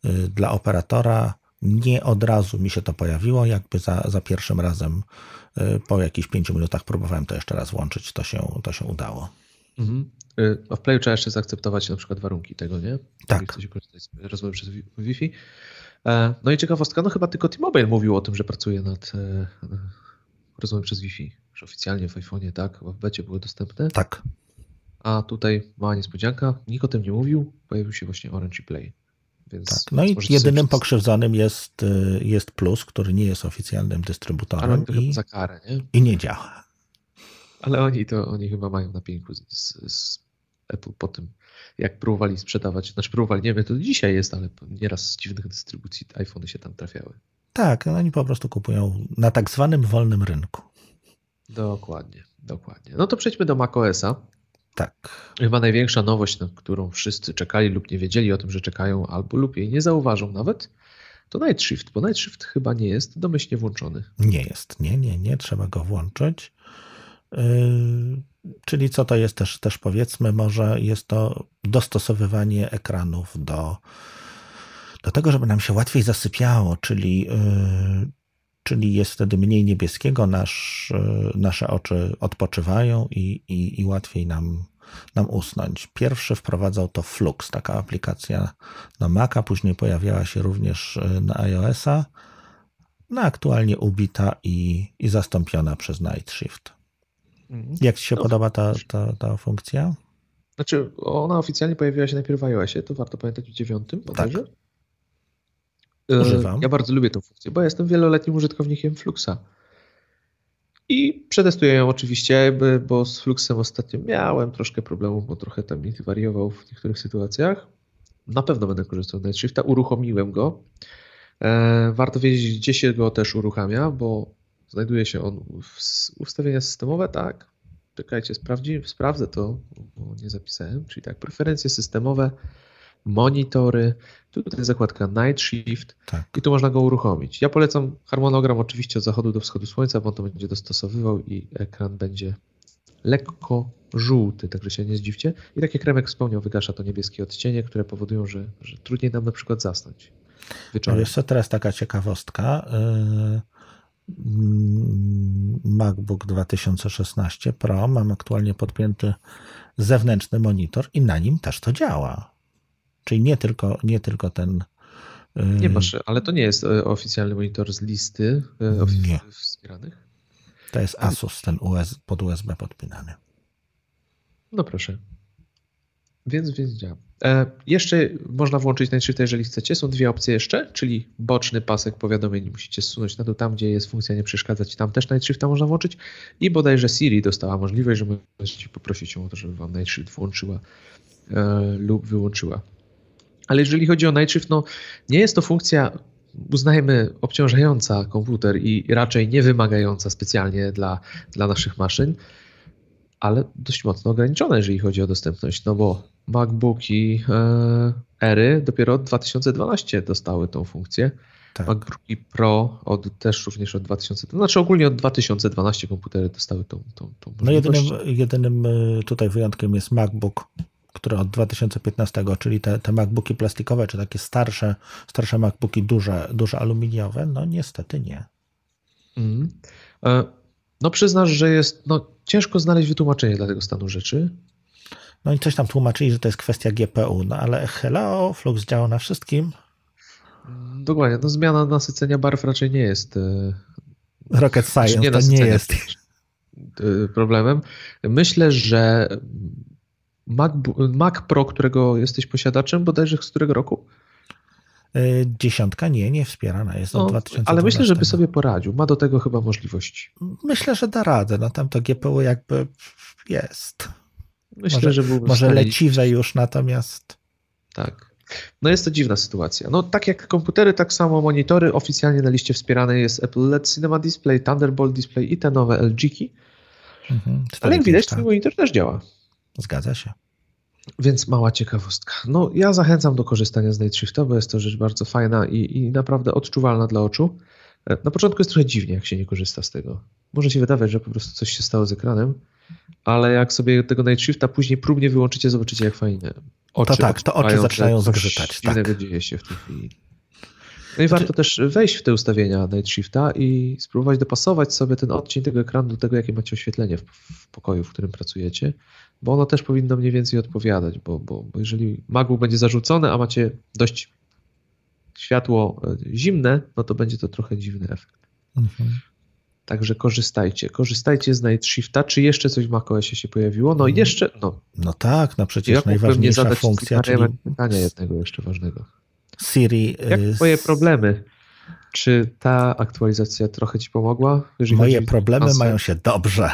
[SPEAKER 2] y, dla operatora. Nie od razu mi się to pojawiło, jakby za, za pierwszym razem y, po jakichś pięciu minutach próbowałem to jeszcze raz włączyć, to się, to się udało.
[SPEAKER 1] Mhm. A w Playu trzeba jeszcze zaakceptować na przykład warunki tego, nie?
[SPEAKER 2] Tak. Jeżeli chcecie
[SPEAKER 1] korzystać z rozmowy przez Wi-Fi. E, no i ciekawostka, no chyba tylko T-Mobile mówił o tym, że pracuje nad e, rozmową przez Wi-Fi, że oficjalnie w iPhone'ie, tak, w becie były dostępne.
[SPEAKER 2] Tak.
[SPEAKER 1] A tutaj mała niespodzianka, nikt o tym nie mówił, pojawił się właśnie Orange Play. Więc
[SPEAKER 2] tak. No i jedynym pokrzywdzonym jest, e, jest Plus, który nie jest oficjalnym dystrybutorem
[SPEAKER 1] i, za karę, nie?
[SPEAKER 2] i nie działa.
[SPEAKER 1] Ale oni to oni chyba mają na pięku z, z Apple po tym, jak próbowali sprzedawać, znaczy próbowali, nie wiem, to dzisiaj jest, ale nieraz z dziwnych dystrybucji iPhony się tam trafiały.
[SPEAKER 2] Tak, oni po prostu kupują na tak zwanym wolnym rynku.
[SPEAKER 1] Dokładnie, dokładnie. No to przejdźmy do macOSa.
[SPEAKER 2] Tak.
[SPEAKER 1] Chyba największa nowość, na którą wszyscy czekali lub nie wiedzieli o tym, że czekają, albo lub jej nie zauważą nawet, to Night Shift, bo Night Shift chyba nie jest domyślnie włączony.
[SPEAKER 2] Nie jest, nie, nie, nie, trzeba go włączyć. Yy Czyli co to jest też, też powiedzmy, może jest to dostosowywanie ekranów do, do tego, żeby nam się łatwiej zasypiało, czyli, yy, czyli jest wtedy mniej niebieskiego, nasz, yy, nasze oczy odpoczywają i, i, i łatwiej nam, nam usnąć. Pierwszy wprowadzał to Flux, taka aplikacja na Maca, później pojawiała się również yy, na iOS-a, no aktualnie ubita i, i zastąpiona przez Night Shift. Mhm. Jak Ci się no, podoba ta, ta, ta funkcja?
[SPEAKER 1] Znaczy, ona oficjalnie pojawiła się najpierw w iOSie, to warto pamiętać w dziewiątym
[SPEAKER 2] tak.
[SPEAKER 1] E, Używam. Ja bardzo lubię tę funkcję, bo jestem wieloletnim użytkownikiem Fluxa. I przetestuję ją oczywiście, bo z Fluxem ostatnio miałem troszkę problemów, bo trochę tam mi wariował w niektórych sytuacjach. Na pewno będę korzystał z Nightshifta, uruchomiłem go. E, warto wiedzieć, gdzie się go też uruchamia, bo Znajduje się on w ustawienia systemowe, tak. Czekajcie, sprawdzi, sprawdzę to, bo nie zapisałem. Czyli tak, preferencje systemowe, monitory, tutaj zakładka Night Shift tak. i tu można go uruchomić. Ja polecam harmonogram oczywiście od zachodu do wschodu słońca, bo on to będzie dostosowywał i ekran będzie lekko żółty, także się nie zdziwcie. I tak jak Remek wspomniał, wygasza to niebieskie odcienie, które powodują, że, że trudniej nam na przykład zasnąć wieczorem.
[SPEAKER 2] No jest to teraz taka ciekawostka. Yy MacBook 2016 Pro mam aktualnie podpięty zewnętrzny monitor i na nim też to działa. Czyli nie tylko, nie tylko ten.
[SPEAKER 1] Y, nie masz, ale to nie jest e, oficjalny monitor z listy e, nie. wspieranych.
[SPEAKER 2] To jest Asus, ten US, pod USB podpinany.
[SPEAKER 1] No proszę. Więc, więc działa. E, jeszcze można włączyć Night jeżeli chcecie. Są dwie opcje jeszcze, czyli boczny pasek powiadomień musicie zsunąć na dół, tam gdzie jest funkcja nie przeszkadzać, tam też Night można włączyć i bodajże Siri dostała możliwość, że możecie poprosić ją o to, żeby wam Night włączyła e, lub wyłączyła. Ale jeżeli chodzi o Night no nie jest to funkcja uznajmy obciążająca komputer i raczej nie wymagająca specjalnie dla, dla naszych maszyn, ale dość mocno ograniczone, jeżeli chodzi o dostępność, no bo MacBooki e, Ery dopiero od 2012 dostały tą funkcję. Tak. MacBooki Pro od, też również od 2012, znaczy ogólnie od 2012 komputery dostały tą, tą, tą
[SPEAKER 2] No jedynym, jedynym e, tutaj wyjątkiem jest MacBook, który od 2015, czyli te, te MacBooki plastikowe, czy takie starsze, starsze MacBooki duże, duże aluminiowe, no niestety nie.
[SPEAKER 1] Mm. No przyznasz, że jest no, ciężko znaleźć wytłumaczenie dla tego stanu rzeczy.
[SPEAKER 2] No i coś tam tłumaczyli, że to jest kwestia GPU, no ale hello, Flux działa na wszystkim.
[SPEAKER 1] Dokładnie, no zmiana nasycenia barw raczej nie jest e,
[SPEAKER 2] Rocket Science nie to nie jest
[SPEAKER 1] e, problemem. Myślę, że Mac, Mac Pro, którego jesteś posiadaczem, bodajże z którego roku?
[SPEAKER 2] E, dziesiątka nie, nie wspierana jest od no, 2012.
[SPEAKER 1] Ale myślę, żeby sobie poradził. Ma do tego chyba możliwości.
[SPEAKER 2] Myślę, że da radę. No tam to GPU jakby jest.
[SPEAKER 1] Myślę,
[SPEAKER 2] może,
[SPEAKER 1] że byłby
[SPEAKER 2] Może leciwe już, natomiast...
[SPEAKER 1] Tak. No jest to dziwna sytuacja. No tak jak komputery, tak samo monitory. Oficjalnie na liście wspierane jest Apple LED Cinema Display, Thunderbolt Display i te nowe LG-ki. Mhm, Ale jak widać, twój monitor też działa.
[SPEAKER 2] Zgadza się.
[SPEAKER 1] Więc mała ciekawostka. No ja zachęcam do korzystania z Night Shifta, bo jest to rzecz bardzo fajna i, i naprawdę odczuwalna dla oczu. Na początku jest trochę dziwnie, jak się nie korzysta z tego. Może się wydawać, że po prostu coś się stało z ekranem, ale jak sobie tego Night Shifta później próbnie wyłączycie, zobaczycie jak fajnie
[SPEAKER 2] oczy To tak, to oczy zaczynają zgrzytać. Tak.
[SPEAKER 1] dzieje się w tej chwili. No i warto też wejść w te ustawienia Night Shifta i spróbować dopasować sobie ten odcień tego ekranu do tego, jakie macie oświetlenie w, w pokoju, w którym pracujecie, bo ono też powinno mniej więcej odpowiadać, bo, bo, bo jeżeli magł będzie zarzucone, a macie dość światło e, zimne, no to będzie to trochę dziwny efekt. Mhm. Także korzystajcie. Korzystajcie z Night Shifta. Czy jeszcze coś w macOSie się pojawiło? No mm. jeszcze, no.
[SPEAKER 2] No tak, no przecież ja najważniejsza zadać funkcja,
[SPEAKER 1] czyli... pytania jednego jeszcze ważnego.
[SPEAKER 2] Siri.
[SPEAKER 1] Jak y, twoje problemy? Czy ta aktualizacja trochę ci pomogła?
[SPEAKER 2] Moje problemy mają się dobrze.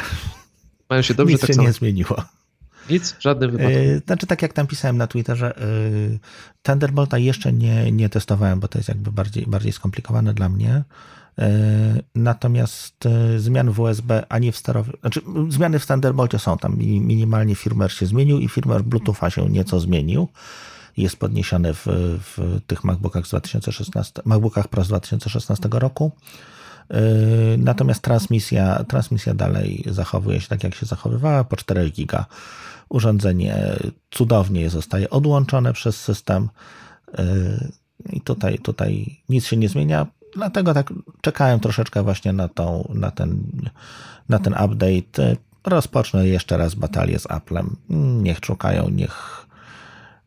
[SPEAKER 1] Mają się dobrze,
[SPEAKER 2] Nic
[SPEAKER 1] tak
[SPEAKER 2] się
[SPEAKER 1] samo.
[SPEAKER 2] nie zmieniło.
[SPEAKER 1] Nic? Wypadku?
[SPEAKER 2] Yy, znaczy tak jak tam pisałem na Twitterze, yy, Thunderbolta jeszcze nie, nie testowałem, bo to jest jakby bardziej, bardziej skomplikowane dla mnie. Yy, natomiast zmian w USB ani w sterowie, znaczy zmiany w Thunderbolcie są tam. Minimalnie firmware się zmienił i firmware Bluetootha się nieco zmienił. Jest podniesiony w, w tych MacBookach z 2016, MacBookach Pro z 2016 roku. Natomiast transmisja, transmisja dalej zachowuje się tak, jak się zachowywała, po 4 giga urządzenie cudownie zostaje odłączone przez system yy, i tutaj, tutaj nic się nie zmienia. Dlatego tak czekałem troszeczkę właśnie na, tą, na, ten, na ten update. Rozpocznę jeszcze raz batalię z Applem. Niech szukają, niech,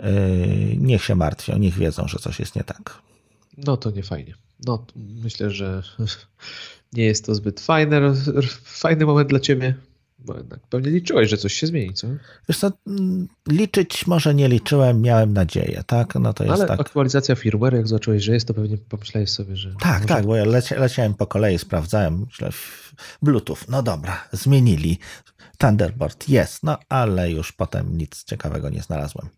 [SPEAKER 2] yy, niech się martwią, niech wiedzą, że coś jest nie tak.
[SPEAKER 1] No to nie fajnie. No, myślę, że [LAUGHS] nie jest to zbyt fajny, fajny moment dla ciebie. Bo jednak pewnie liczyłeś, że coś się zmieni, co?
[SPEAKER 2] Wiesz co, mm, liczyć może nie liczyłem, miałem nadzieję, tak? No to jest
[SPEAKER 1] Ale
[SPEAKER 2] tak.
[SPEAKER 1] aktualizacja firmware, jak zobaczyłeś, że jest, to pewnie pomyślałeś sobie, że...
[SPEAKER 2] Tak, może... tak, bo ja leci, leciałem po kolei, sprawdzałem, myślę, Bluetooth, no dobra, zmienili, Thunderbird jest, no ale już potem nic ciekawego nie znalazłem.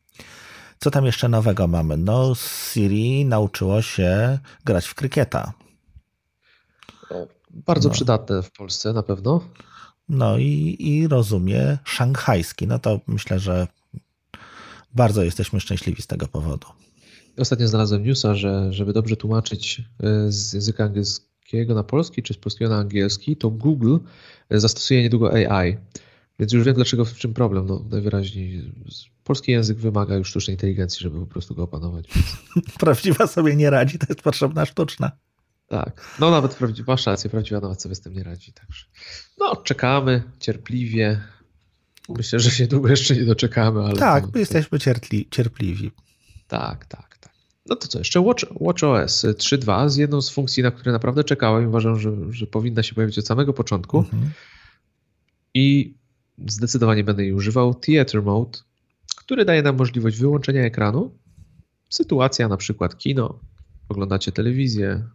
[SPEAKER 2] Co tam jeszcze nowego mamy? No Siri nauczyło się grać w krykieta.
[SPEAKER 1] Bardzo no. przydatne w Polsce na pewno.
[SPEAKER 2] No i, i rozumie szanghajski. No to myślę, że bardzo jesteśmy szczęśliwi z tego powodu.
[SPEAKER 1] Ostatnio znalazłem newsa, że żeby dobrze tłumaczyć e, z języka angielskiego na polski, czy z polskiego na angielski, to Google e, zastosuje niedługo AI. Więc już wiem dlaczego, w czym problem. No, najwyraźniej polski język wymaga już sztucznej inteligencji, żeby po prostu go opanować. [LAUGHS]
[SPEAKER 2] Prawdziwa sobie nie radzi, to jest potrzebna sztuczna.
[SPEAKER 1] Tak, no nawet prawdziwa, masz rację, prawdziwa nawet sobie z tym nie radzi. Także no, czekamy cierpliwie. Myślę, że się długo jeszcze nie doczekamy. Ale
[SPEAKER 2] tak, my jesteśmy cierpli, cierpliwi.
[SPEAKER 1] Tak, tak, tak. No to co, jeszcze Watch, Watch OS 3.2 z jedną z funkcji, na które naprawdę czekałem i uważam, że, że powinna się pojawić od samego początku. Mhm. I zdecydowanie będę jej używał. Theater Mode, który daje nam możliwość wyłączenia ekranu. Sytuacja na przykład kino, oglądacie telewizję,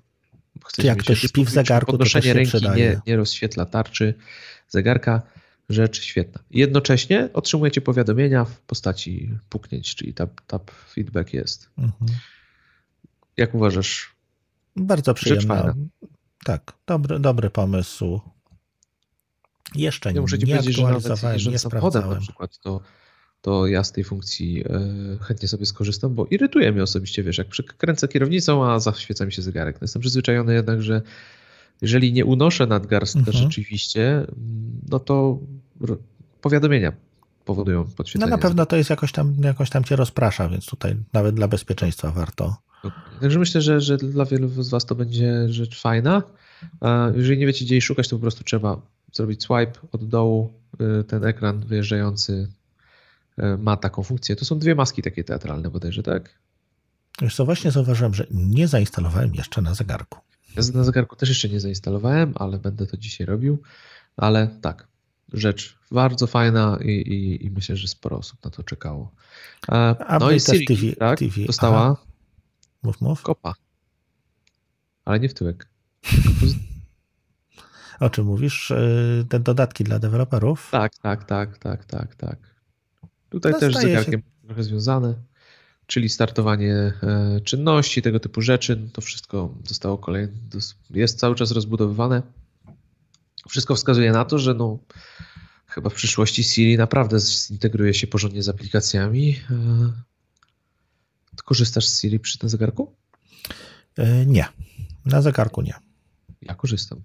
[SPEAKER 2] Chcecie jak ktoś śpi w zegarku,
[SPEAKER 1] podnoszenie
[SPEAKER 2] to
[SPEAKER 1] ręki nie, nie rozświetla tarczy zegarka. Rzecz świetna. Jednocześnie otrzymujecie powiadomienia w postaci puknięć, czyli tap, tap feedback jest. Mhm. Jak uważasz?
[SPEAKER 2] Bardzo przyjemny. Tak, dobry, dobry pomysł. Jeszcze ja nie, muszę ci nie powiedzieć, że nawet nie sprawdzałem.
[SPEAKER 1] na przykład to to ja z tej funkcji e, chętnie sobie skorzystam, bo irytuje mnie osobiście, wiesz, jak kręcę kierownicą, a zaświeca mi się zegarek. No jestem przyzwyczajony jednak, że jeżeli nie unoszę nadgarstka mhm. rzeczywiście, no to powiadomienia powodują podświetlenie.
[SPEAKER 2] No na pewno to jest jakoś tam, jakoś tam cię rozprasza, więc tutaj nawet dla bezpieczeństwa warto.
[SPEAKER 1] Także myślę, że, że dla wielu z Was to będzie rzecz fajna. Jeżeli nie wiecie, gdzie jej szukać, to po prostu trzeba zrobić swipe od dołu. Ten ekran wyjeżdżający ma taką funkcję. To są dwie maski takie teatralne bodajże, tak?
[SPEAKER 2] Wiesz co, właśnie zauważyłem, że nie zainstalowałem jeszcze na zegarku.
[SPEAKER 1] Ja na zegarku też jeszcze nie zainstalowałem, ale będę to dzisiaj robił. Ale tak, rzecz bardzo fajna i, i, i myślę, że sporo osób na to czekało.
[SPEAKER 2] A no i Siri, TV,
[SPEAKER 1] tak,
[SPEAKER 2] TV.
[SPEAKER 1] dostała Aha.
[SPEAKER 2] Mów, mów.
[SPEAKER 1] kopa, ale nie w tyłek.
[SPEAKER 2] o czym mówisz? E, te dodatki dla deweloperów?
[SPEAKER 1] Tak, tak, tak, tak, tak, tak. Tutaj no też z zegarkiem się... trochę związane czyli startowanie e, czynności, tego typu rzeczy. To wszystko zostało kolejne, jest cały czas rozbudowywane. Wszystko wskazuje na to, że no, chyba w przyszłości Siri naprawdę zintegruje się porządnie z aplikacjami. Ty korzystasz z Siri przy tym zegarku?
[SPEAKER 2] E, nie, na zegarku nie.
[SPEAKER 1] Ja korzystam.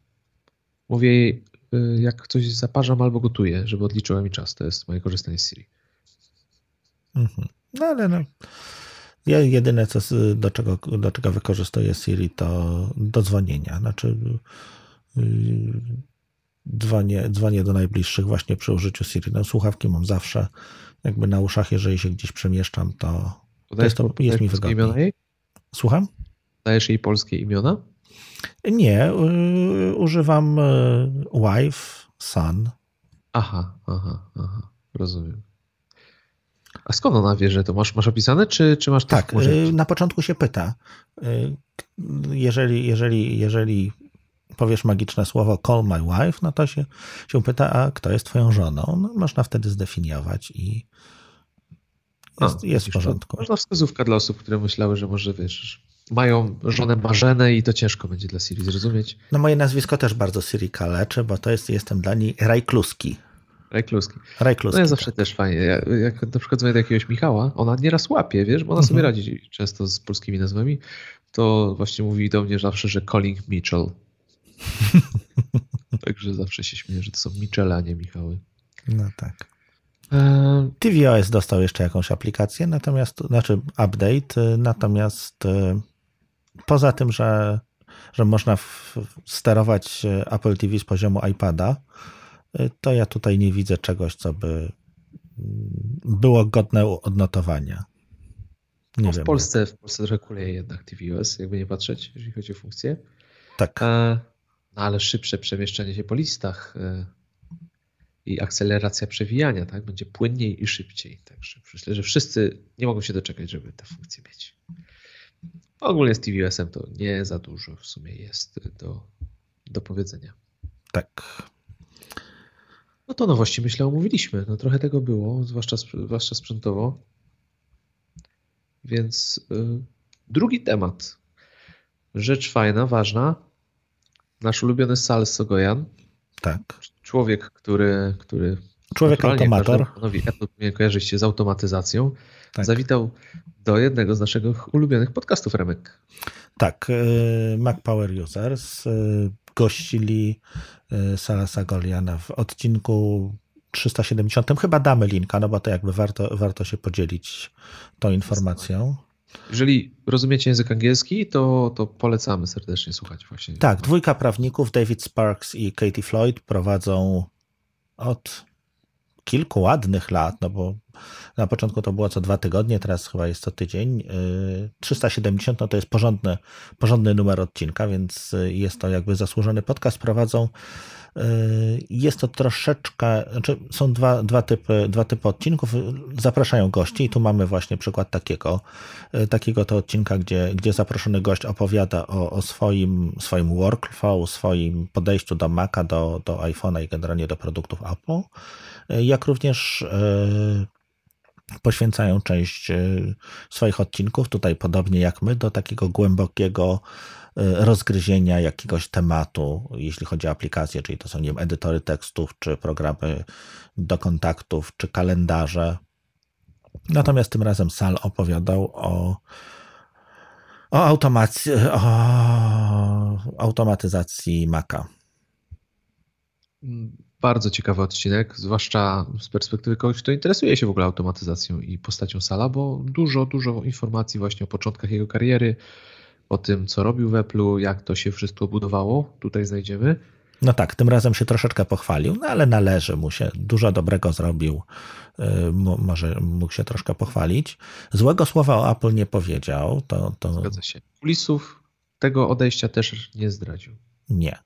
[SPEAKER 1] Mówię jej, e, jak coś zaparzam albo gotuję, żeby odliczyła mi czas. To jest moje korzystanie z Siri.
[SPEAKER 2] Mhm. No ale no. Ja jedyne, co, do, czego, do czego wykorzystuję Siri, to do dzwonienia. Znaczy, yy, dzwonię, dzwonię do najbliższych właśnie przy użyciu Siri. No, słuchawki mam zawsze jakby na uszach, jeżeli się gdzieś przemieszczam, to, to jest, to, jest mi wygodniej. Słucham?
[SPEAKER 1] Dajesz jej polskie imiona?
[SPEAKER 2] Nie, yy, używam yy, wife, son.
[SPEAKER 1] Aha, aha, aha, rozumiem. A skąd ona wie, że to masz, masz opisane, czy, czy masz
[SPEAKER 2] tak? Y, na początku się pyta. Y, jeżeli, jeżeli, jeżeli powiesz magiczne słowo call my wife, no to się, się pyta, a kto jest twoją żoną? No, można wtedy zdefiniować i jest, a, jest w porządku.
[SPEAKER 1] Można wskazówka dla osób, które myślały, że może wiesz, mają żonę Marzenę i to ciężko będzie dla Siri zrozumieć.
[SPEAKER 2] No moje nazwisko też bardzo Siri kaleczy, bo to jest, jestem dla niej Rajkluski.
[SPEAKER 1] Rajkluski.
[SPEAKER 2] Rajkluski.
[SPEAKER 1] No ja zawsze tak. też fajnie. Ja, jak na przykład dzwonię do jakiegoś Michała, ona nieraz łapie, wiesz, bo ona sobie mhm. radzi często z polskimi nazwami, to właśnie mówi do mnie zawsze, że calling Mitchell. [LAUGHS] Także zawsze się śmieję, że to są Mitchelle, a nie Michały.
[SPEAKER 2] No tak. TVOS dostał jeszcze jakąś aplikację, natomiast, znaczy update, natomiast e, poza tym, że, że można w, sterować Apple TV z poziomu iPada, to ja tutaj nie widzę czegoś, co by mm, było godne odnotowania.
[SPEAKER 1] Nie no w, wiem, Polsce, w Polsce trochę kuleje jednak tvOS, jakby nie patrzeć, jeżeli chodzi o funkcję.
[SPEAKER 2] Tak. E,
[SPEAKER 1] no ale szybsze przemieszczanie się po listach e, i akceleracja przewijania, tak? Będzie płynniej i szybciej. Także myślę, że wszyscy nie mogą się doczekać, żeby tę funkcję mieć. Ogólnie z tvOS-em to nie za dużo w sumie jest do, do powiedzenia.
[SPEAKER 2] Tak.
[SPEAKER 1] No to nowości myślę omówiliśmy. No trochę tego było, zwłaszcza, zwłaszcza sprzętowo. Więc y, drugi temat. Rzecz fajna, ważna. Nasz ulubiony Sal Sogojan.
[SPEAKER 2] Tak.
[SPEAKER 1] Człowiek, który. który
[SPEAKER 2] Człowiek automator.
[SPEAKER 1] Apple powinien kojarzyć się z automatyzacją. Tak. Zawitał do jednego z naszych ulubionych podcastów, Remek.
[SPEAKER 2] Tak. Y, Mac Power Users. Gościli y, Sala Sagoliana w odcinku 370. Chyba damy linka, no bo to jakby warto, warto się podzielić tą informacją.
[SPEAKER 1] Jeżeli rozumiecie język angielski, to, to polecamy serdecznie słuchać właśnie.
[SPEAKER 2] Tak, dwójka prawników, David Sparks i Katie Floyd prowadzą od kilku ładnych lat, no bo na początku to było co dwa tygodnie, teraz chyba jest co tydzień. 370 y, no to jest porządny, porządny numer odcinka, więc y, jest to jakby zasłużony podcast. Prowadzą y, jest to troszeczkę, znaczy są dwa, dwa, typy, dwa typy odcinków, zapraszają gości i tu mamy właśnie przykład takiego, takiego to odcinka, gdzie, gdzie zaproszony gość opowiada o, o swoim, swoim workflow, swoim podejściu do Maca, do, do iPhone'a i generalnie do produktów Apple, jak również poświęcają część e, swoich odcinków, tutaj podobnie jak my, do takiego głębokiego e, rozgryzienia jakiegoś tematu, jeśli chodzi o aplikacje, czyli to są nie wiem, edytory tekstów, czy programy do kontaktów, czy kalendarze. Natomiast tym razem Sal opowiadał o, o, automacji, o automatyzacji Maca.
[SPEAKER 1] Bardzo ciekawy odcinek, zwłaszcza z perspektywy kogoś, kto interesuje się w ogóle automatyzacją i postacią Sala, bo dużo, dużo informacji właśnie o początkach jego kariery, o tym, co robił w Apple'u, jak to się wszystko budowało, tutaj znajdziemy.
[SPEAKER 2] No tak, tym razem się troszeczkę pochwalił, no ale należy mu się. Dużo dobrego zrobił. Y, może mógł się troszkę pochwalić. Złego słowa o Apple nie powiedział. To, to...
[SPEAKER 1] Zgadza się. Kulisów tego odejścia też nie zdradził.
[SPEAKER 2] Nie.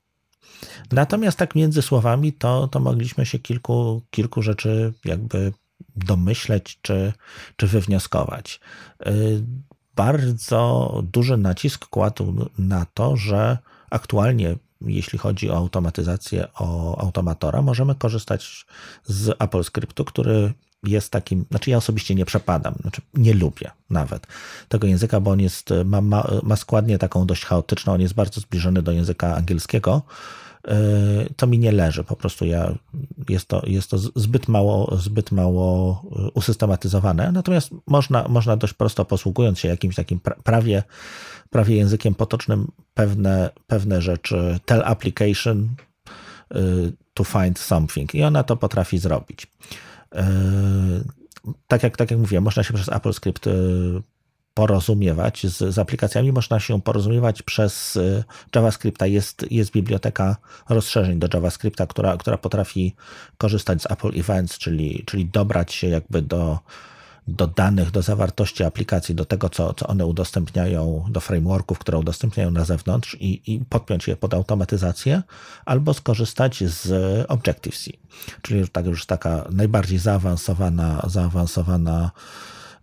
[SPEAKER 2] Natomiast tak między słowami to, to mogliśmy się kilku, kilku rzeczy jakby domyśleć czy, czy wywnioskować. Y, bardzo duży nacisk kładł na to, że aktualnie jeśli chodzi o automatyzację o automatora, możemy korzystać z Apple Scriptu, który jest takim, znaczy ja osobiście nie przepadam, znaczy nie lubię nawet tego języka, bo on jest, ma, ma, ma składnię taką dość chaotyczną, on jest bardzo zbliżony do języka angielskiego, to mi nie leży. Po prostu ja, jest, to, jest to zbyt mało, zbyt mało y, usystematyzowane. Natomiast można, można dość prosto posługując się jakimś takim prawie, prawie językiem potocznym pewne, pewne rzeczy, tell application to find something i ona to potrafi zrobić. Y, tak jak, tak jak mówiłem, można się przez Apple Script porozumiewać z, z, aplikacjami. Można się porozumiewać przez y, JavaScripta. Jest, jest biblioteka rozszerzeń do JavaScripta, która, która potrafi korzystać z Apple Events, czyli, czyli dobrać się jakby do, do danych, do zawartości aplikacji, do tego, co, co one udostępniają, do frameworków, które udostępniają na zewnątrz i, i podpiąć je pod automatyzację, albo skorzystać z Objective-C, czyli tak już taka najbardziej zaawansowana, zaawansowana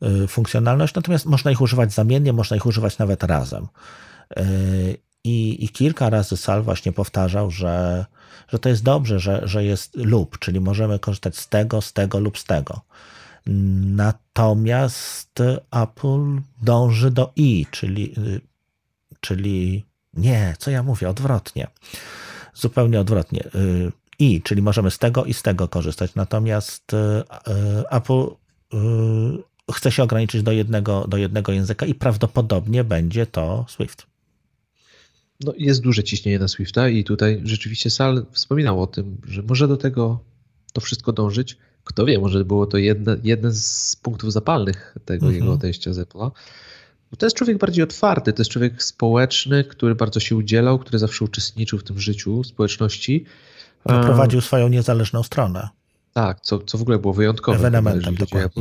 [SPEAKER 2] Y, funkcjonalność, natomiast można ich używać zamiennie, można ich używać nawet razem. Y, I, i kilka razy Sal właśnie powtarzał, że, że to jest dobrze, że, że jest lub, czyli możemy korzystać z tego, z tego lub z tego. Natomiast Apple dąży do i, czyli, czyli nie, co ja mówię, odwrotnie. Zupełnie odwrotnie. I, czyli możemy z tego i z tego korzystać. Natomiast Apple chce się ograniczyć do jednego, do jednego języka i prawdopodobnie będzie to Swift.
[SPEAKER 1] No, jest duże ciśnienie na Swifta i tutaj rzeczywiście Sal wspominał o tym, że może do tego to wszystko dążyć. Kto wie, może było to jedne, jeden z punktów zapalnych tego mhm. jego odejścia z Apple'a. Bo to jest człowiek bardziej otwarty, to jest człowiek społeczny, który bardzo się udzielał, który zawsze uczestniczył w tym życiu społeczności.
[SPEAKER 2] Prowadził swoją niezależną stronę.
[SPEAKER 1] Tak, co, co w ogóle było wyjątkowe,
[SPEAKER 2] Ewenementem,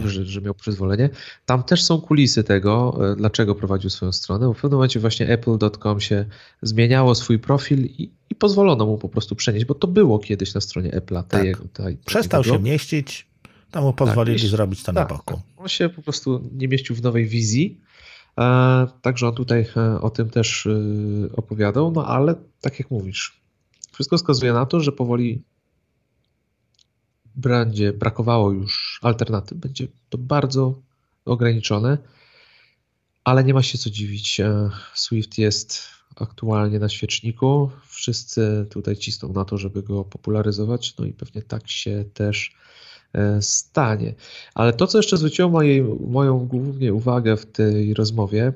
[SPEAKER 1] że, że miał przyzwolenie. Tam też są kulisy tego, e, dlaczego prowadził swoją stronę, bo w pewnym momencie właśnie apple.com się zmieniało swój profil i, i, pozwolono mu po prostu przenieść, bo to było kiedyś na stronie Apple'a.
[SPEAKER 2] Tak. Jego, Przestał się mieścić, tam mu pozwolili tak, zrobić to tak, na boku.
[SPEAKER 1] On się po prostu nie mieścił w nowej wizji, e, także on tutaj e, o tym też e, opowiadał, no ale tak jak mówisz, wszystko wskazuje na to, że powoli brandzie brakowało już alternatyw, będzie to bardzo ograniczone, ale nie ma się co dziwić. E, Swift jest aktualnie na świeczniku. Wszyscy tutaj cisną na to, żeby go popularyzować, no i pewnie tak się też e, stanie. Ale to, co jeszcze zwróciło mojej, moją głównie uwagę w tej rozmowie,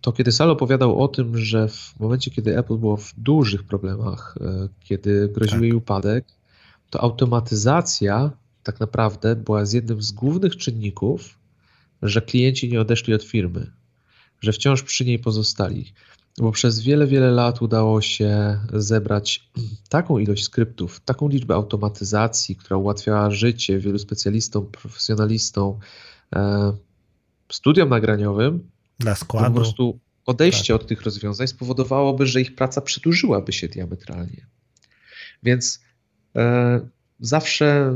[SPEAKER 1] to kiedy Sal opowiadał o tym, że w momencie, kiedy Apple było w dużych problemach, e, kiedy groził tak. jej upadek, to automatyzacja tak naprawdę była z jednym z głównych czynników, że klienci nie odeszli od firmy, że wciąż przy niej pozostali. Bo przez wiele, wiele lat udało się zebrać [CLEARS THROAT] taką ilość skryptów, taką liczbę automatyzacji, która ułatwiała życie wielu specjalistom, profesjonalistom, e, studiom nagraniowym.
[SPEAKER 2] Dla składu.
[SPEAKER 1] Po prostu odejście tak. od tych rozwiązań spowodowałoby, że ich praca przedłużyłaby się diametralnie. Więc zawsze,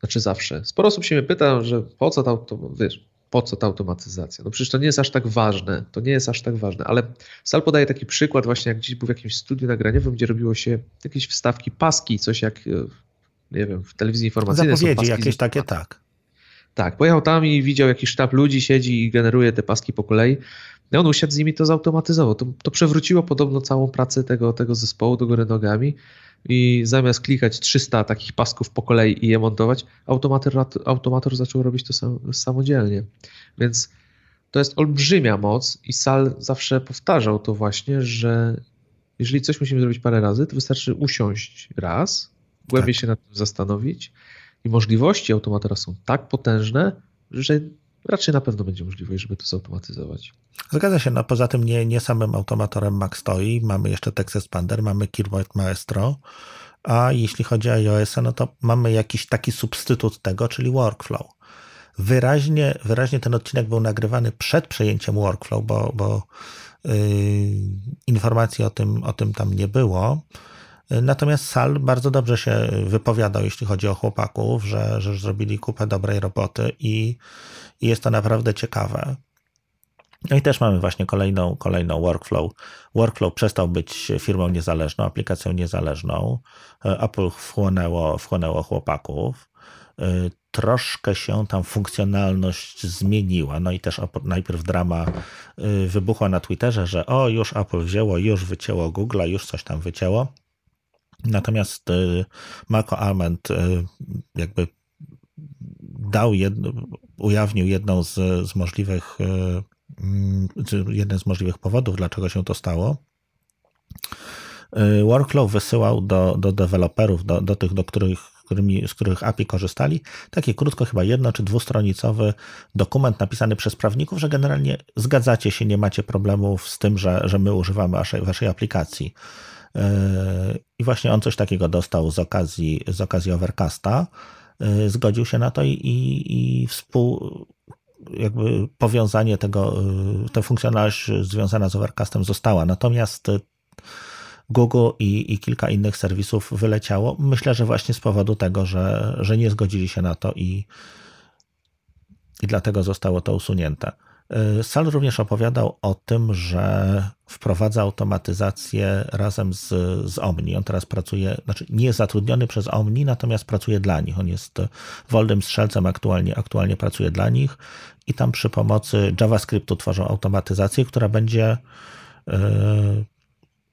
[SPEAKER 1] znaczy zawsze, sporo osób się mnie pyta, że po co ta, to, wiesz, po co ta automatyzacja? No przecież to nie jest aż tak ważne, to nie jest aż tak ważne, ale Sal podaje taki przykład właśnie, jak gdzieś był w jakimś studiu nagraniowym, gdzie robiło się jakieś wstawki, paski, coś jak, e, nie wiem, w telewizji informacyjnej
[SPEAKER 2] Zapowiedzi jakieś takie, tak.
[SPEAKER 1] Tak, pojechał tam i widział jakiś sztab ludzi, siedzi i generuje te paski po kolei. No on usiadł z nimi, to zautomatyzował. To, to przewróciło podobno całą pracę tego, tego zespołu do góry nogami i zamiast klikać 300 takich pasków po kolei i je montować, automator, automator zaczął robić to sam, samodzielnie. Więc to jest olbrzymia moc i Sal zawsze powtarzał to właśnie, że jeżeli coś musimy zrobić parę razy, to wystarczy usiąść raz, głębiej tak. się nad tym zastanowić i możliwości automatora są tak potężne, że raczej na pewno będzie możliwość, żeby to zautomatyzować.
[SPEAKER 2] Zgadza się, no poza tym nie, nie samym automatorem Mac stoi, mamy jeszcze Text Expander, mamy Keyboard Maestro, a jeśli chodzi o iOS, no to mamy jakiś taki substytut tego, czyli workflow. Wyraźnie, wyraźnie ten odcinek był nagrywany przed przejęciem workflow, bo, bo yy, informacji o tym, o tym tam nie było. Natomiast Sal bardzo dobrze się wypowiadał, jeśli chodzi o chłopaków, że, że zrobili kupę dobrej roboty i, i jest to naprawdę ciekawe. No i też mamy właśnie kolejną, kolejną workflow. Workflow przestał być firmą niezależną, aplikacją niezależną. Apple wchłonęło, wchłonęło chłopaków. Troszkę się tam funkcjonalność zmieniła. No i też najpierw drama wybuchła na Twitterze, że o, już Apple wzięło, już wycięło Google'a, już coś tam wycięło. Natomiast y, Marco Arment y, jakby dał jedno, ujawnił jedną z, z możliwych Mm, jeden z możliwych powodów, dlaczego się to stało. Workflow wysyłał do, do deweloperów, do, do tych, do których, którymi, z których API korzystali, taki krótko, chyba jedno czy dwustronicowy dokument napisany przez prawników, że generalnie zgadzacie się, nie macie problemów z tym, że, że my używamy waszej, waszej aplikacji. I właśnie on coś takiego dostał z okazji, z okazji Overcasta. Y, zgodził się na to i, i, i współ, jakby powiązanie tego, y, ta funkcjonalność związana z Overcastem została. Natomiast y, Google i, i kilka innych serwisów wyleciało. Myślę, że właśnie z powodu tego, że, że nie zgodzili się na to i, i dlatego zostało to usunięte. Y, Sal również opowiadał o tym, że wprowadza automatyzację razem z, z Omni. On teraz pracuje, znaczy nie jest zatrudniony przez Omni, natomiast pracuje dla nich. On jest wolnym strzelcem, aktualnie, aktualnie pracuje dla nich i tam przy pomocy JavaScriptu tworzą automatyzację, która będzie yy,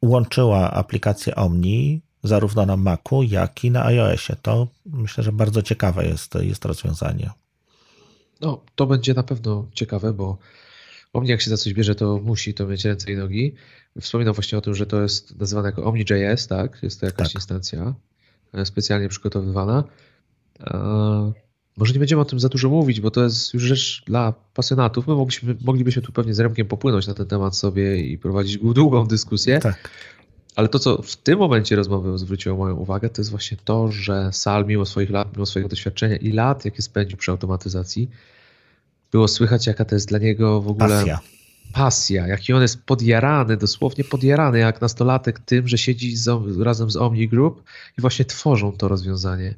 [SPEAKER 2] łączyła aplikację Omni zarówno na Macu, jak i na iOSie. To myślę, że bardzo ciekawe jest, jest rozwiązanie.
[SPEAKER 1] No, to będzie na pewno ciekawe, bo Omni jak się za coś bierze, to musi to mieć ręce i nogi. Wspominam właśnie o tym, że to jest nazywane jako OmniJS, tak? Jest to jakaś tak. instancja e, specjalnie przygotowywana. E, może nie będziemy o tym za dużo mówić, bo to jest już rzecz dla pasjonatów. My mogliśmy, moglibyśmy tu pewnie z Remkiem popłynąć na ten temat sobie i prowadzić długą dyskusję.
[SPEAKER 2] Tak.
[SPEAKER 1] Ale to, co w tym momencie rozmowy zwróciło moją uwagę, to jest właśnie to, że Sal, mimo swoich lat, mimo swojego doświadczenia i lat, jakie spędził przy automatyzacji, było słychać, jaka to jest dla niego w ogóle
[SPEAKER 2] pasja.
[SPEAKER 1] pasja jaki on jest podjarany, dosłownie podjarany jak nastolatek tym, że siedzi z, razem z Omni Group i właśnie tworzą to rozwiązanie.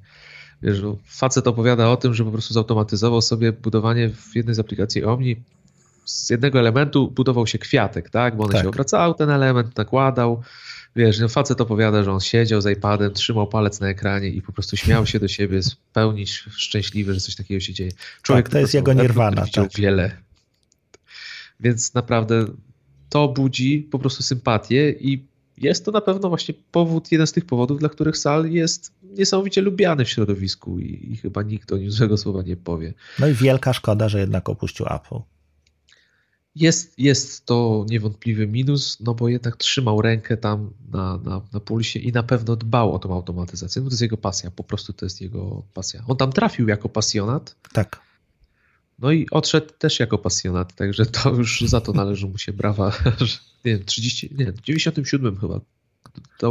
[SPEAKER 1] Wiesz, facet opowiada o tym, że po prostu zautomatyzował sobie budowanie w jednej z aplikacji Omni z jednego elementu budował się kwiatek, tak? Bo one tak. się obracały, ten element nakładał. Wiesz, no facet opowiada, że on siedział z iPadem, trzymał palec na ekranie i po prostu śmiał się do siebie, pełni szczęśliwy, że coś takiego się dzieje.
[SPEAKER 2] Człowiek tak, to jest jego nirwana.
[SPEAKER 1] Tak. wiele. Więc naprawdę to budzi po prostu sympatię i jest to na pewno właśnie powód, jeden z tych powodów, dla których Sal jest niesamowicie lubiany w środowisku i, i chyba nikt o nim złego słowa nie powie.
[SPEAKER 2] No i wielka szkoda, że jednak opuścił Apple.
[SPEAKER 1] Jest, jest to niewątpliwy minus, no bo jednak trzymał rękę tam na, na, na pulsie i na pewno dbał o tą automatyzację. No to jest jego pasja, po prostu to jest jego pasja. On tam trafił jako pasjonat.
[SPEAKER 2] Tak.
[SPEAKER 1] No i odszedł też jako pasjonat, także to już za to należy mu się brawa. [LAUGHS] nie wiem, 30, nie, w 97 chyba.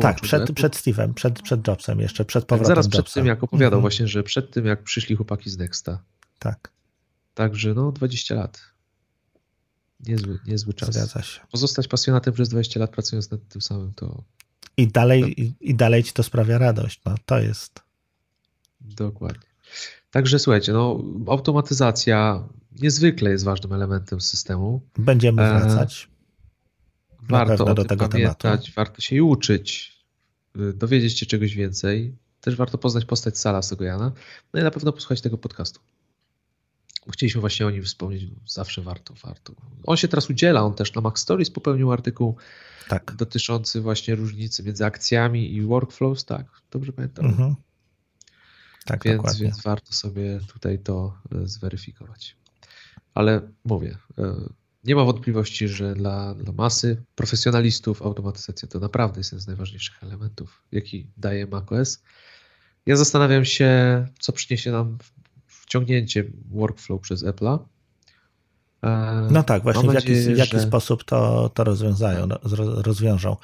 [SPEAKER 2] Tak, przed, przed Steve'em, przed, przed Jobsem jeszcze, przed powrotem
[SPEAKER 1] Zaraz przed
[SPEAKER 2] Jobsa.
[SPEAKER 1] tym, jak opowiadał mhm. właśnie, że przed tym, jak przyszli chłopaki z Nexta.
[SPEAKER 2] Tak.
[SPEAKER 1] Także no, 20 lat. Niezły, niezły czas.
[SPEAKER 2] Zgadza się.
[SPEAKER 1] Pozostać pasjonatem przez 20 lat pracując nad tym samym, to...
[SPEAKER 2] I dalej, i, i dalej ci to sprawia radość. No, to jest...
[SPEAKER 1] Dokładnie. Także słuchajcie, no, automatyzacja niezwykle jest ważnym elementem systemu.
[SPEAKER 2] Będziemy e, wracać.
[SPEAKER 1] E, warto do tego pamiętać, tematu. warto się uczyć, y, dowiedzieć się czegoś więcej. Też warto poznać postać Sala Sogojana. No i na pewno posłuchać tego podcastu. Chcieliśmy właśnie o nim wspomnieć, zawsze warto, warto. On się teraz udziela, on też na Max Stories popełnił artykuł
[SPEAKER 2] tak.
[SPEAKER 1] dotyczący właśnie różnicy między akcjami i workflows, tak, dobrze pamiętam. Mhm.
[SPEAKER 2] Tak,
[SPEAKER 1] więc, dokładnie. więc warto sobie tutaj to e, zweryfikować. Ale mówię, e, nie ma wątpliwości, że dla, dla masy profesjonalistów automatyzacja to naprawdę jest jeden z najważniejszych elementów, jaki daje macOS. Ja zastanawiam się, co przyniesie nam wciągnięcie workflow przez Apple'a.
[SPEAKER 2] No tak, właśnie w jaki, w jaki że... sposób to, to rozwiązają, no, rozwiążą.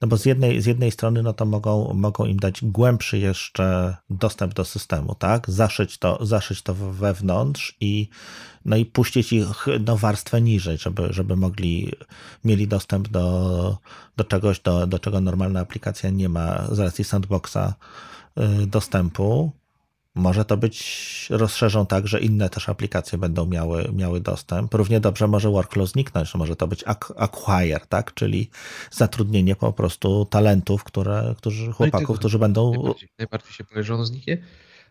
[SPEAKER 2] No bo z jednej, z jednej strony no to mogą, mogą im dać głębszy jeszcze dostęp do systemu, tak? Zaszyć to, zaszyć to wewnątrz i, no i puścić ich no, warstwę niżej, żeby, żeby mogli, mieli dostęp do, do czegoś, do, do czego normalna aplikacja nie ma z racji sandboxa y, dostępu. Może to być, rozszerzą tak, że inne też aplikacje będą miały, miały dostęp. Równie dobrze może workflow zniknąć, może to być acquire, tak? czyli zatrudnienie po prostu talentów, które, którzy, chłopaków, no którzy będą...
[SPEAKER 1] Najbardziej, najbardziej się boję, że ono zniknie.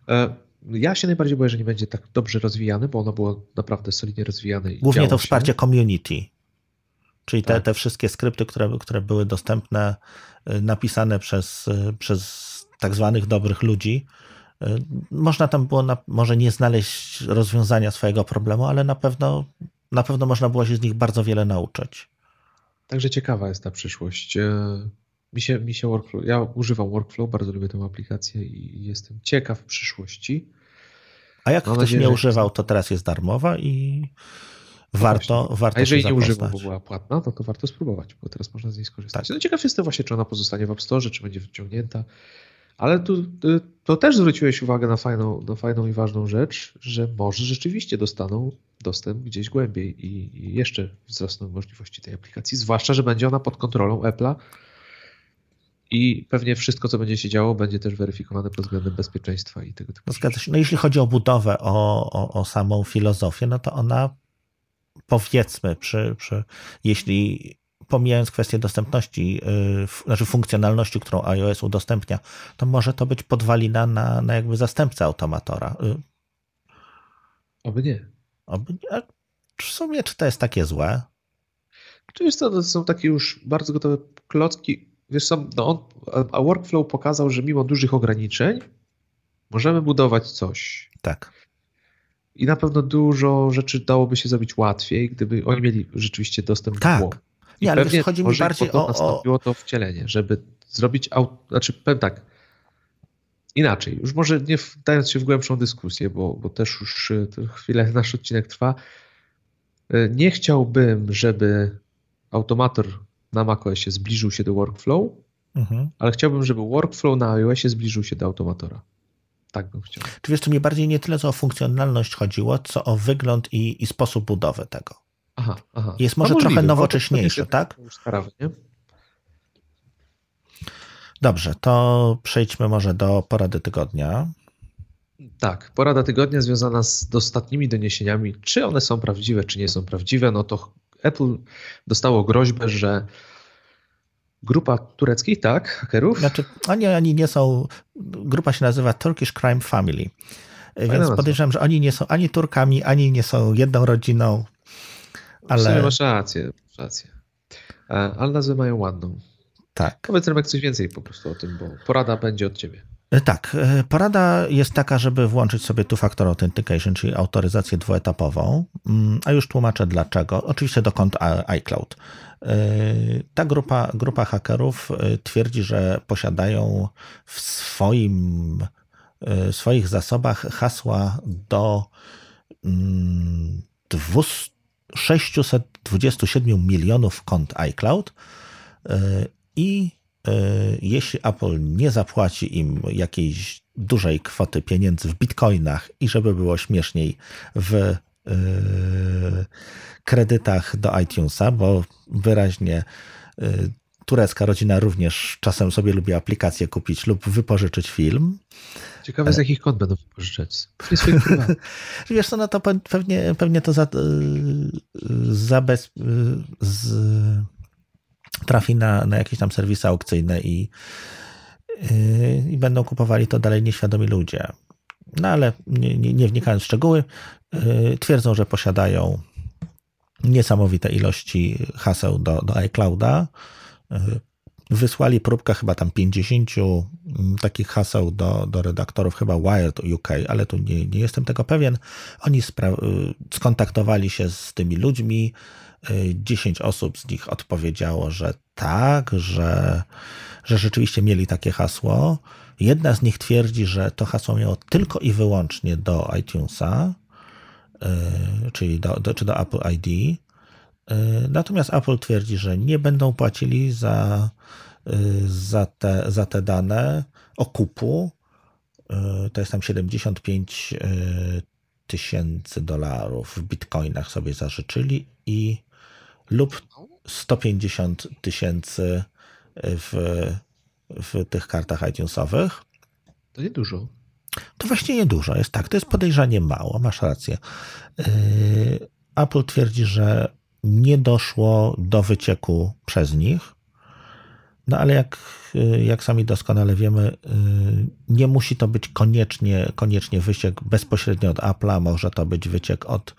[SPEAKER 1] E, ja się najbardziej boję, że nie będzie tak dobrze rozwijany, bo ono było naprawdę solidnie rozwijane.
[SPEAKER 2] Głównie to wsparcie się. community, czyli te, tak. te wszystkie skrypty, które, które były dostępne, y, napisane przez, y, przez tak zwanych dobrych ludzi, można tam było na, może nie znaleźć rozwiązania swojego problemu, ale na pewno, na pewno można było się z nich bardzo wiele nauczyć.
[SPEAKER 1] Także ciekawa jest ta przyszłość. Y, mi się, mi się workflow, ja używam Workflow, bardzo lubię tę aplikację i jestem ciekaw przyszłości.
[SPEAKER 2] A jak Mam ktoś nadzieję, nie używał, to teraz jest darmowa i no warto, właśnie. warto
[SPEAKER 1] A jeżeli nie używał, bo była płatna, to, to warto spróbować, bo teraz można z niej skorzystać. Tak. No ciekaw jestem właśnie, czy ona pozostanie w App Store, czy będzie wyciągnięta. Ale tu, to też zwróciłeś uwagę na fajną, na fajną i ważną rzecz, że może rzeczywiście dostaną dostęp gdzieś głębiej i, i jeszcze wzrosną możliwości tej aplikacji, zwłaszcza, że będzie ona pod kontrolą Apple'a i pewnie wszystko, co będzie się działo, będzie też weryfikowane pod względem bezpieczeństwa i tego typu
[SPEAKER 2] Zgadza się. No jeśli chodzi o budowę, o, o, o samą filozofię, no to ona powiedzmy, przy, przy, jeśli pomijając kwestię dostępności, yy, znaczy funkcjonalności, którą iOS udostępnia, to może to być podwalina na, na jakby zastępcę automatora. Yy.
[SPEAKER 1] Oby nie.
[SPEAKER 2] Oby nie. W sumie, czy to jest takie złe?
[SPEAKER 1] Czy jest to, to są takie już bardzo gotowe klocki. Wiesz co, no on, a workflow pokazał, że mimo dużych ograniczeń możemy budować coś.
[SPEAKER 2] Tak.
[SPEAKER 1] I na pewno dużo rzeczy dałoby się zrobić łatwiej, gdyby oni mieli rzeczywiście dostęp
[SPEAKER 2] tak. do nie, ale wiesz, chodzi mi bardziej o,
[SPEAKER 1] nastąpiło to wcielenie, żeby zrobić, aut... znaczy powiem tak, inaczej, już może nie wdając się w głębszą dyskusję, bo, bo też już y, chwilę nasz odcinek trwa, y, nie chciałbym, żeby automator na macOSie zbliżył się do workflow, mhm. ale chciałbym, żeby workflow na iOSie zbliżył się do automatora. Tak bym chciał.
[SPEAKER 2] Czy wiesz, to mi bardziej nie tyle co o funkcjonalność chodziło, co o wygląd i, i sposób budowy tego.
[SPEAKER 1] Aha, aha.
[SPEAKER 2] Jest może trochę nowocześniejszy, tak?
[SPEAKER 1] Sprawy, nie?
[SPEAKER 2] Dobrze, to przejdźmy może do porady tygodnia.
[SPEAKER 1] Tak, porada tygodnia związana z ostatnimi doniesieniami, czy one są prawdziwe, czy nie są prawdziwe, no to Apple dostało groźbę, że grupa tureckich, tak, hakerów?
[SPEAKER 2] Znaczy, oni, oni nie są, grupa się nazywa Turkish Crime Family, Fajna więc podejrzewam, że oni nie są ani Turkami, ani nie są jedną rodziną,
[SPEAKER 1] ale... masz rację, rację. E, ale nazwę mają ładną.
[SPEAKER 2] Tak.
[SPEAKER 1] Powiedz nam coś więcej po prostu o tym, bo porada będzie od ciebie.
[SPEAKER 2] E, tak, e, porada jest taka, żeby włączyć sobie two-factor authentication, czyli autoryzację dwuetapową, mm, a już tłumaczę dlaczego. Oczywiście do kont iCloud. Ta grupa, grupa hakerów twierdzi, że posiadają w swoim, w swoich zasobach hasła do 200 mm, 627 milionów kont iCloud e, i e, jeśli Apple nie zapłaci im jakiejś dużej kwoty pieniędzy w bitcoinach i żeby było śmieszniej w e, kredytach do iTunesa, bo wyraźnie turecka rodzina również czasem sobie lubi aplikację kupić lub wypożyczyć film.
[SPEAKER 1] Ciekawe z jakich kont będą wypożyczać. [LAUGHS]
[SPEAKER 2] Wiesz co, no to pewnie, pewnie to za, y, zabez, z, trafi na, na jakieś tam serwisy aukcyjne i, y, i będą kupowali to dalej nieświadomi ludzie. No ale nie, nie, nie wnikając w szczegóły, y, twierdzą, że posiadają niesamowite ilości haseł do, do iClouda wysłali próbkę chyba tam 50 mm, takich haseł do, do redaktorów, chyba Wired UK, ale tu nie, nie jestem tego pewien. Oni y, skontaktowali się z tymi ludźmi. 10 y, osób z nich odpowiedziało, że tak, że, że rzeczywiście mieli takie hasło. Jedna z nich twierdzi, że to hasło miało tylko i wyłącznie do iTunesa. czyli do, do, czy do Apple ID. Natomiast Apple twierdzi, że nie będą płacili za, za, te, za te dane okupu. To jest tam 75 tysięcy dolarów w bitcoinach sobie zażyczyli i lub 150 tysięcy w, w tych kartach iTunesowych.
[SPEAKER 1] To nie dużo.
[SPEAKER 2] To właśnie niedużo jest tak, to jest podejrzanie mało, masz rację. Apple twierdzi, że nie doszło do wycieku przez nich, no ale jak, jak sami doskonale wiemy, yy, nie musi to być koniecznie, koniecznie wyciek bezpośrednio od Apple'a, może to być wyciek od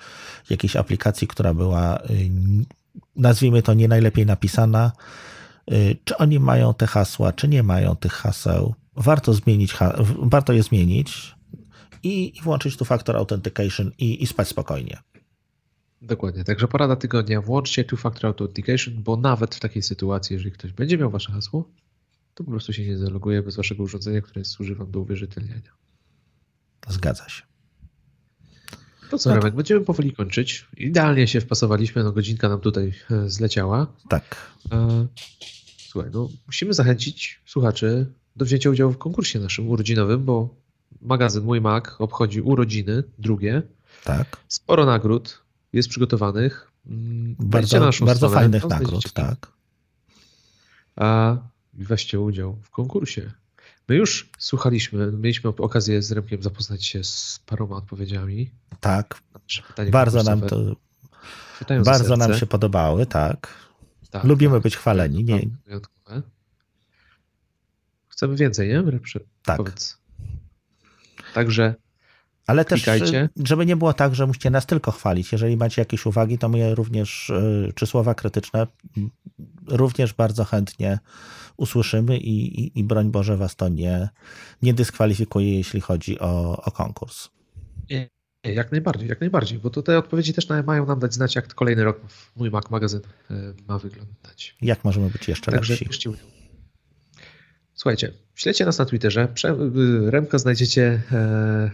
[SPEAKER 2] jakiejś aplikacji, która była, yy, nazwijmy to, nie najlepiej napisana. Czy oni mają te hasła, czy nie mają tych haseł, warto zmienić, warto je zmienić i, i włączyć tu faktor authentication i, i spać spokojnie.
[SPEAKER 1] Dokładnie, także porada tygodnia, włączcie tu factor authentication, bo nawet w takiej sytuacji, jeżeli ktoś będzie miał wasze hasło, to po prostu się nie zaloguje bez waszego urządzenia, które służy wam do uwierzytelniania.
[SPEAKER 2] Zgadza się.
[SPEAKER 1] To co, no Remek, będziemy powoli kończyć. Idealnie się wpasowaliśmy, no godzinka nam tutaj e, zleciała.
[SPEAKER 2] Tak.
[SPEAKER 1] E, słuchaj, no musimy zachęcić słuchaczy do wzięcia udziału w konkursie naszym urodzinowym, bo magazyn Mój Mac obchodzi urodziny drugie.
[SPEAKER 2] Tak.
[SPEAKER 1] Sporo nagród jest przygotowanych.
[SPEAKER 2] Mm, bardzo, bardzo stronę, fajnych nagród, tak.
[SPEAKER 1] A weźcie udział w konkursie. My już słuchaliśmy, mieliśmy okazję z Remkiem zapoznać się z paroma odpowiedziami.
[SPEAKER 2] Tak. Bardzo nam to bardzo nam się podobały, tak. tak Lubimy tak. być chwaleni. Nie,
[SPEAKER 1] Chcemy więcej, nie?
[SPEAKER 2] Tak. Powiedz.
[SPEAKER 1] Także
[SPEAKER 2] ale też, klikajcie. żeby nie było tak, że musicie nas tylko chwalić. Jeżeli macie jakieś uwagi, to my również, y, czy słowa krytyczne, również bardzo chętnie usłyszymy i, i, i broń Boże was to nie, nie dyskwalifikuje, jeśli chodzi o, o konkurs.
[SPEAKER 1] Nie, nie, jak najbardziej, jak najbardziej, bo te odpowiedzi też mają nam dać znać, jak kolejny rok mój Mac magazyn y, ma wyglądać.
[SPEAKER 2] Jak możemy być jeszcze Także lepsi.
[SPEAKER 1] Słuchajcie, śledźcie nas na Twitterze. Y, Remka znajdziecie e,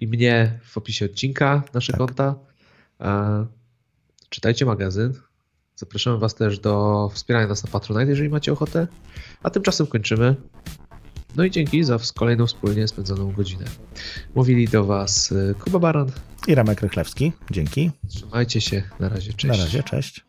[SPEAKER 1] i mnie w opisie odcinka, nasze tak. konta. E, czytajcie magazyn. Zapraszamy Was też do wspierania nas na Patronite, jeżeli macie ochotę. A tymczasem kończymy. No i dzięki za kolejną wspólnie spędzoną godzinę. Mówili do Was e, Kuba Baran
[SPEAKER 2] i Ramek Rychlewski. Dzięki.
[SPEAKER 1] Trzymajcie się. Na razie. Cześć.
[SPEAKER 2] Na razie. Cześć.